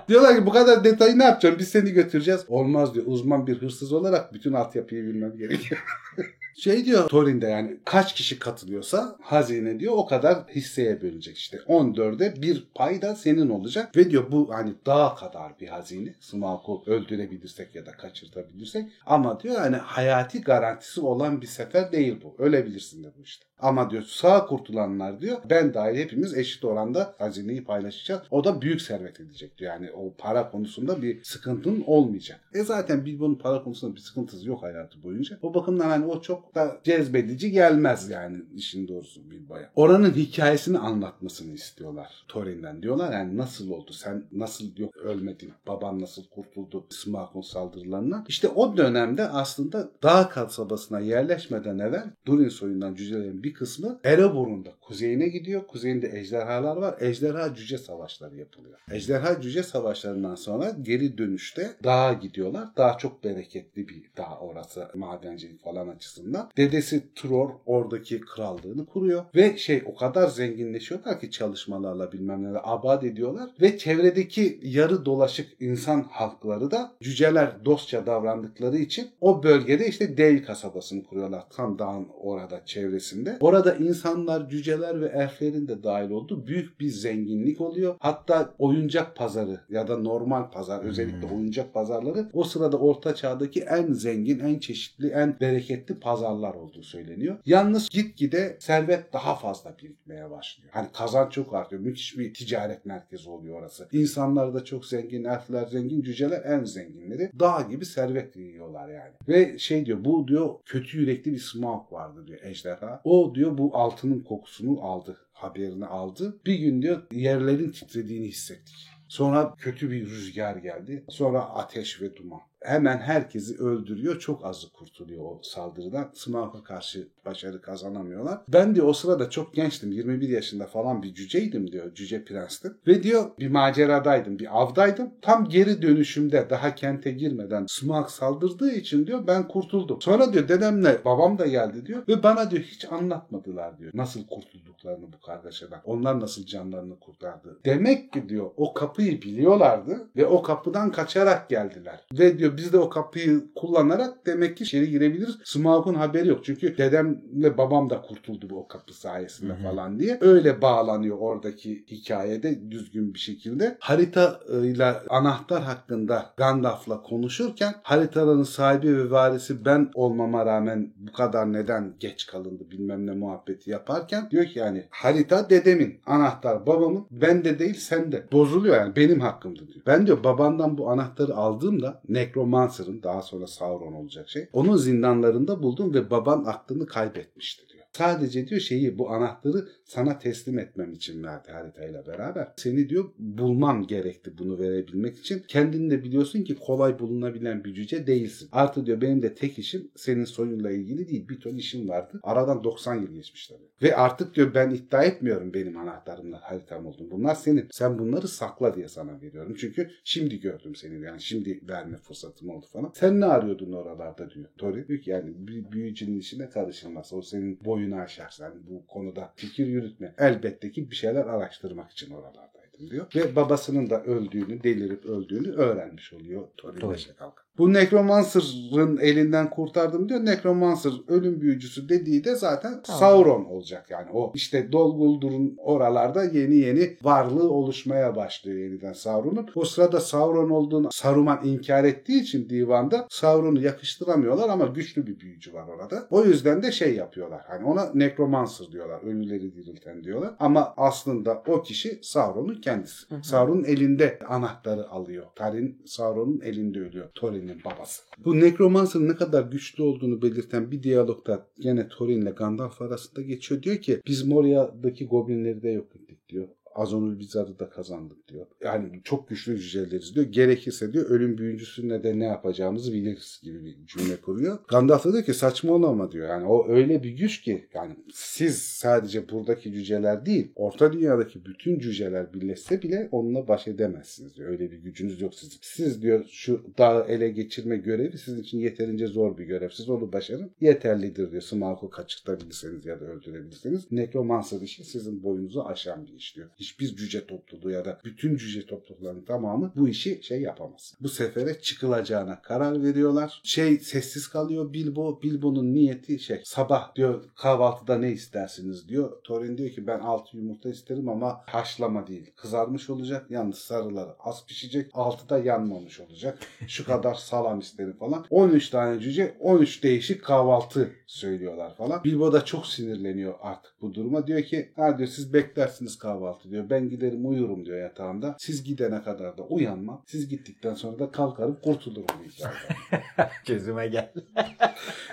B: Diyorlar ki bu kadar detayı ne yapacağım? Biz seni götüreceğiz. Olmaz diyor. Uzman bir hırsız olarak bütün altyapıyı bilmem gerekiyor. Şey diyor Thorin'de yani kaç kişi katılıyorsa hazine diyor o kadar hisseye bölünecek işte. 14'e bir pay da senin olacak. Ve diyor bu hani daha kadar bir hazine. Smaug'u öldürebilirsek ya da kaçırtabilirsek. Ama diyor hani hayati garantisi olan bir sefer değil bu. Ölebilirsin de bu işte. Ama diyor sağ kurtulanlar diyor ben dahil hepimiz eşit oranda hazineyi paylaşacağız. O da büyük servet edecek diyor. Yani o para konusunda bir sıkıntın olmayacak. E zaten Bilbo'nun para konusunda bir sıkıntısı yok hayatı boyunca. O bakımdan hani o çok da cezbedici gelmez yani işin doğrusu Bilbo'ya. Oranın hikayesini anlatmasını istiyorlar Thorin'den. Diyorlar yani nasıl oldu sen nasıl yok ölmedin baban nasıl kurtuldu Smaug'un saldırılarından. İşte o dönemde aslında dağ kasabasına yerleşmeden evvel Durin soyundan cücelerin bir kısmı Erebor'un da kuzeyine gidiyor. Kuzeyinde ejderhalar var. Ejderha cüce savaşları yapılıyor. Ejderha cüce savaşlarından sonra geri dönüşte dağa gidiyorlar. Daha çok bereketli bir dağ orası madencilik falan açısından. Dedesi Tror oradaki krallığını kuruyor ve şey o kadar zenginleşiyorlar ki çalışmalarla bilmem neler abad ediyorlar ve çevredeki yarı dolaşık insan halkları da cüceler dostça davrandıkları için o bölgede işte Değil kasabasını kuruyorlar. Tam dağın orada çevresinde. Orada insanlar, cüceler ve elflerin de dahil olduğu büyük bir zenginlik oluyor. Hatta oyuncak pazarı ya da normal pazar özellikle oyuncak pazarları o sırada orta çağdaki en zengin, en çeşitli, en bereketli pazarlar olduğu söyleniyor. Yalnız gitgide servet daha fazla birikmeye başlıyor. Hani kazanç çok artıyor. Müthiş bir ticaret merkezi oluyor orası. İnsanlar da çok zengin, elfler zengin, cüceler en zenginleri. Dağ gibi servet yiyorlar yani. Ve şey diyor bu diyor kötü yürekli bir Smaug vardı diyor ejderha. O diyor bu altının kokusunu aldı. Haberini aldı. Bir gün diyor yerlerin titrediğini hissettik. Sonra kötü bir rüzgar geldi. Sonra ateş ve duman. Hemen herkesi öldürüyor. Çok azı kurtuluyor o saldırıdan. Smaug'a karşı başarı kazanamıyorlar. Ben diyor o sırada çok gençtim. 21 yaşında falan bir cüceydim diyor. Cüce prenstim. Ve diyor bir maceradaydım. Bir avdaydım. Tam geri dönüşümde daha kente girmeden Smaug saldırdığı için diyor ben kurtuldum. Sonra diyor dedemle babam da geldi diyor. Ve bana diyor hiç anlatmadılar diyor. Nasıl kurtulduklarını bu kargaşadan. Onlar nasıl canlarını kurtardı. Demek ki diyor o kapıyı biliyorlardı ve o kapıdan kaçarak geldiler. Ve diyor biz de o kapıyı kullanarak demek ki içeri girebiliriz. Smaug'un haberi yok. Çünkü dedemle babam da kurtuldu bu o kapı sayesinde
C: Hı hı.
B: falan diye. Öyle bağlanıyor oradaki hikayede düzgün bir şekilde. Haritayla anahtar hakkında Gandalf'la konuşurken haritanın sahibi ve varisi ben olmama rağmen bu kadar neden geç kalındı bilmem ne muhabbeti yaparken diyor ki yani harita dedemin, anahtar babamın, bende değil sende. Bozuluyor yani benim hakkımdı diyor. Ben diyor babandan bu anahtarı aldığımda Necromancer'ın daha sonra Sauron olacak şey. Onun zindanlarında buldum ve baban aklını kaybetmişti diyor. Sadece diyor şeyi bu anahtarı sana teslim etmem için verdi haritayla beraber. Seni diyor bulmam gerekti bunu verebilmek için. Kendin de biliyorsun ki kolay bulunabilen bir cüce değilsin. Artı diyor benim de tek işim senin soyunla ilgili değil. Bir ton işim vardı. Aradan 90 yıl geçmiş tabii. Ve artık diyor ben iddia etmiyorum benim anahtarımla haritam olduğunu. Bunlar senin. Sen bunları sakla diye sana veriyorum. Çünkü şimdi gördüm seni. Yani şimdi verme fırsatım oldu falan. Sen ne arıyordun oralarda diyor. Tori diyor ki yani büyücünün işine karışılmaz. O senin boyunu aşar. Yani bu konuda fikir yürütme. Elbette ki bir şeyler araştırmak için oralardaydım diyor. Ve babasının da öldüğünü, delirip öldüğünü öğrenmiş oluyor Tori Kalkan. Bu Necromancer'ın elinden kurtardım diyor. Necromancer ölüm büyücüsü dediği de zaten
A: Tamam.
B: Sauron olacak yani. O işte Dol Guldur oralarda yeni yeni varlığı oluşmaya başlıyor yeniden Sauron'un. O sırada Sauron olduğunu Saruman inkar ettiği için divanda Sauron'u yakıştıramıyorlar ama güçlü bir büyücü var orada. O yüzden de şey yapıyorlar. Hani ona Necromancer diyorlar. Ölüleri dirilten diyorlar. Ama aslında o kişi Sauron'un kendisi. Sauron'un elinde anahtarı alıyor. Tarin Sauron'un elinde ölüyor. Thorin'in babası. Bu Necromancer'ın ne kadar güçlü olduğunu belirten bir diyalogda gene Thorin'le Gandalf arasında geçiyor. Diyor ki biz Moria'daki goblinleri de yok ettik diyor. Azonul Bizar'ı da kazandık diyor. Yani çok güçlü cüceleriz diyor. Gerekirse diyor ölüm büyücüsüne de ne yapacağımızı biliriz gibi bir cümle kuruyor. Gandalf da diyor ki saçmalama diyor. Yani o öyle bir güç ki yani siz sadece buradaki cüceler değil orta dünyadaki bütün cüceler birleşse bile onunla baş edemezsiniz diyor. Öyle bir gücünüz yok sizin. Siz diyor şu dağı ele geçirme görevi sizin için yeterince zor bir görev. Siz onu başarın yeterlidir diyor. Smaug'u kaçırtabilirseniz ya da öldürebilirseniz. Necromancer işi sizin boyunuzu aşan bir iş diyor. Hiçbir cüce topluluğu ya da bütün cüce toplulukların tamamı bu işi şey yapamaz. Bu sefere çıkılacağına karar veriyorlar. Şey sessiz kalıyor Bilbo. Bilbo'nun niyeti şey sabah diyor kahvaltıda ne istersiniz diyor. Thorin diyor ki ben altı yumurta isterim ama haşlama değil. Kızarmış olacak. Yalnız sarıları az pişecek. Altı da yanmamış olacak. Şu kadar salam isterim falan. 13 tane cüce 13 değişik kahvaltı söylüyorlar falan. Bilbo da çok sinirleniyor artık bu duruma. Diyor ki ha diyor siz beklersiniz kahvaltı diyor. Ben giderim uyurum diyor yatağımda. Siz gidene kadar da uyanmam. Siz gittikten sonra da kalkarım kurtulurum hikayeden.
C: Çözüme gel.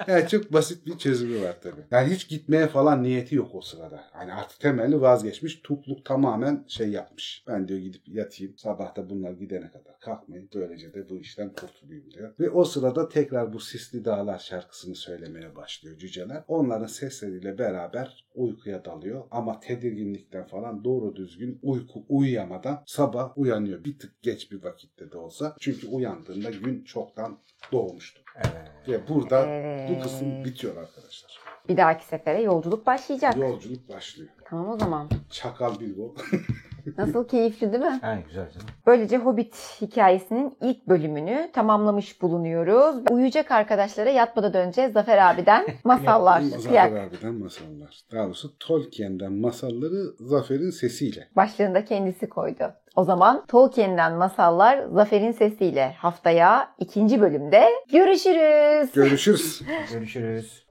B: Yani çok basit bir çözümü var tabii. Yani hiç gitmeye falan niyeti yok o sırada. Hani artık temelli vazgeçmiş. Tukluk tamamen şey yapmış. Ben diyor gidip yatayım. Sabah da bunlar gidene kadar kalkmayın. Böylece de bu işten kurtulayım diyor. Ve o sırada tekrar bu Sisli Dağlar şarkısını söylemeye başlıyor cüceler. Onların sesleriyle beraber uykuya dalıyor. Ama tedirginlikten falan doğru düzgün uyku uyuyamadan sabah uyanıyor. Bir tık geç bir vakitte de olsa. Çünkü uyandığında gün çoktan doğmuştu.
C: Evet.
B: Ve burada
A: Evet.
B: bu kısım bitiyor arkadaşlar.
A: Bir dahaki sefere yolculuk başlayacak.
B: Yolculuk başlıyor.
A: Tamam o zaman.
B: Çakal Bilbo.
A: Nasıl keyifli değil mi?
C: Ha, güzel canım.
A: Böylece Hobbit hikayesinin ilk bölümünü tamamlamış bulunuyoruz. Uyuyacak arkadaşlara yatmadan önce Zafer abiden masallar.
B: Zafer
A: Kıyak.
B: abiden masallar. Daha doğrusu Tolkien'den masalları Zafer'in sesiyle.
A: Başlığını da kendisi koydu. O zaman Tolkien'den masallar Zafer'in sesiyle haftaya ikinci bölümde görüşürüz.
B: Görüşürüz.
C: Görüşürüz.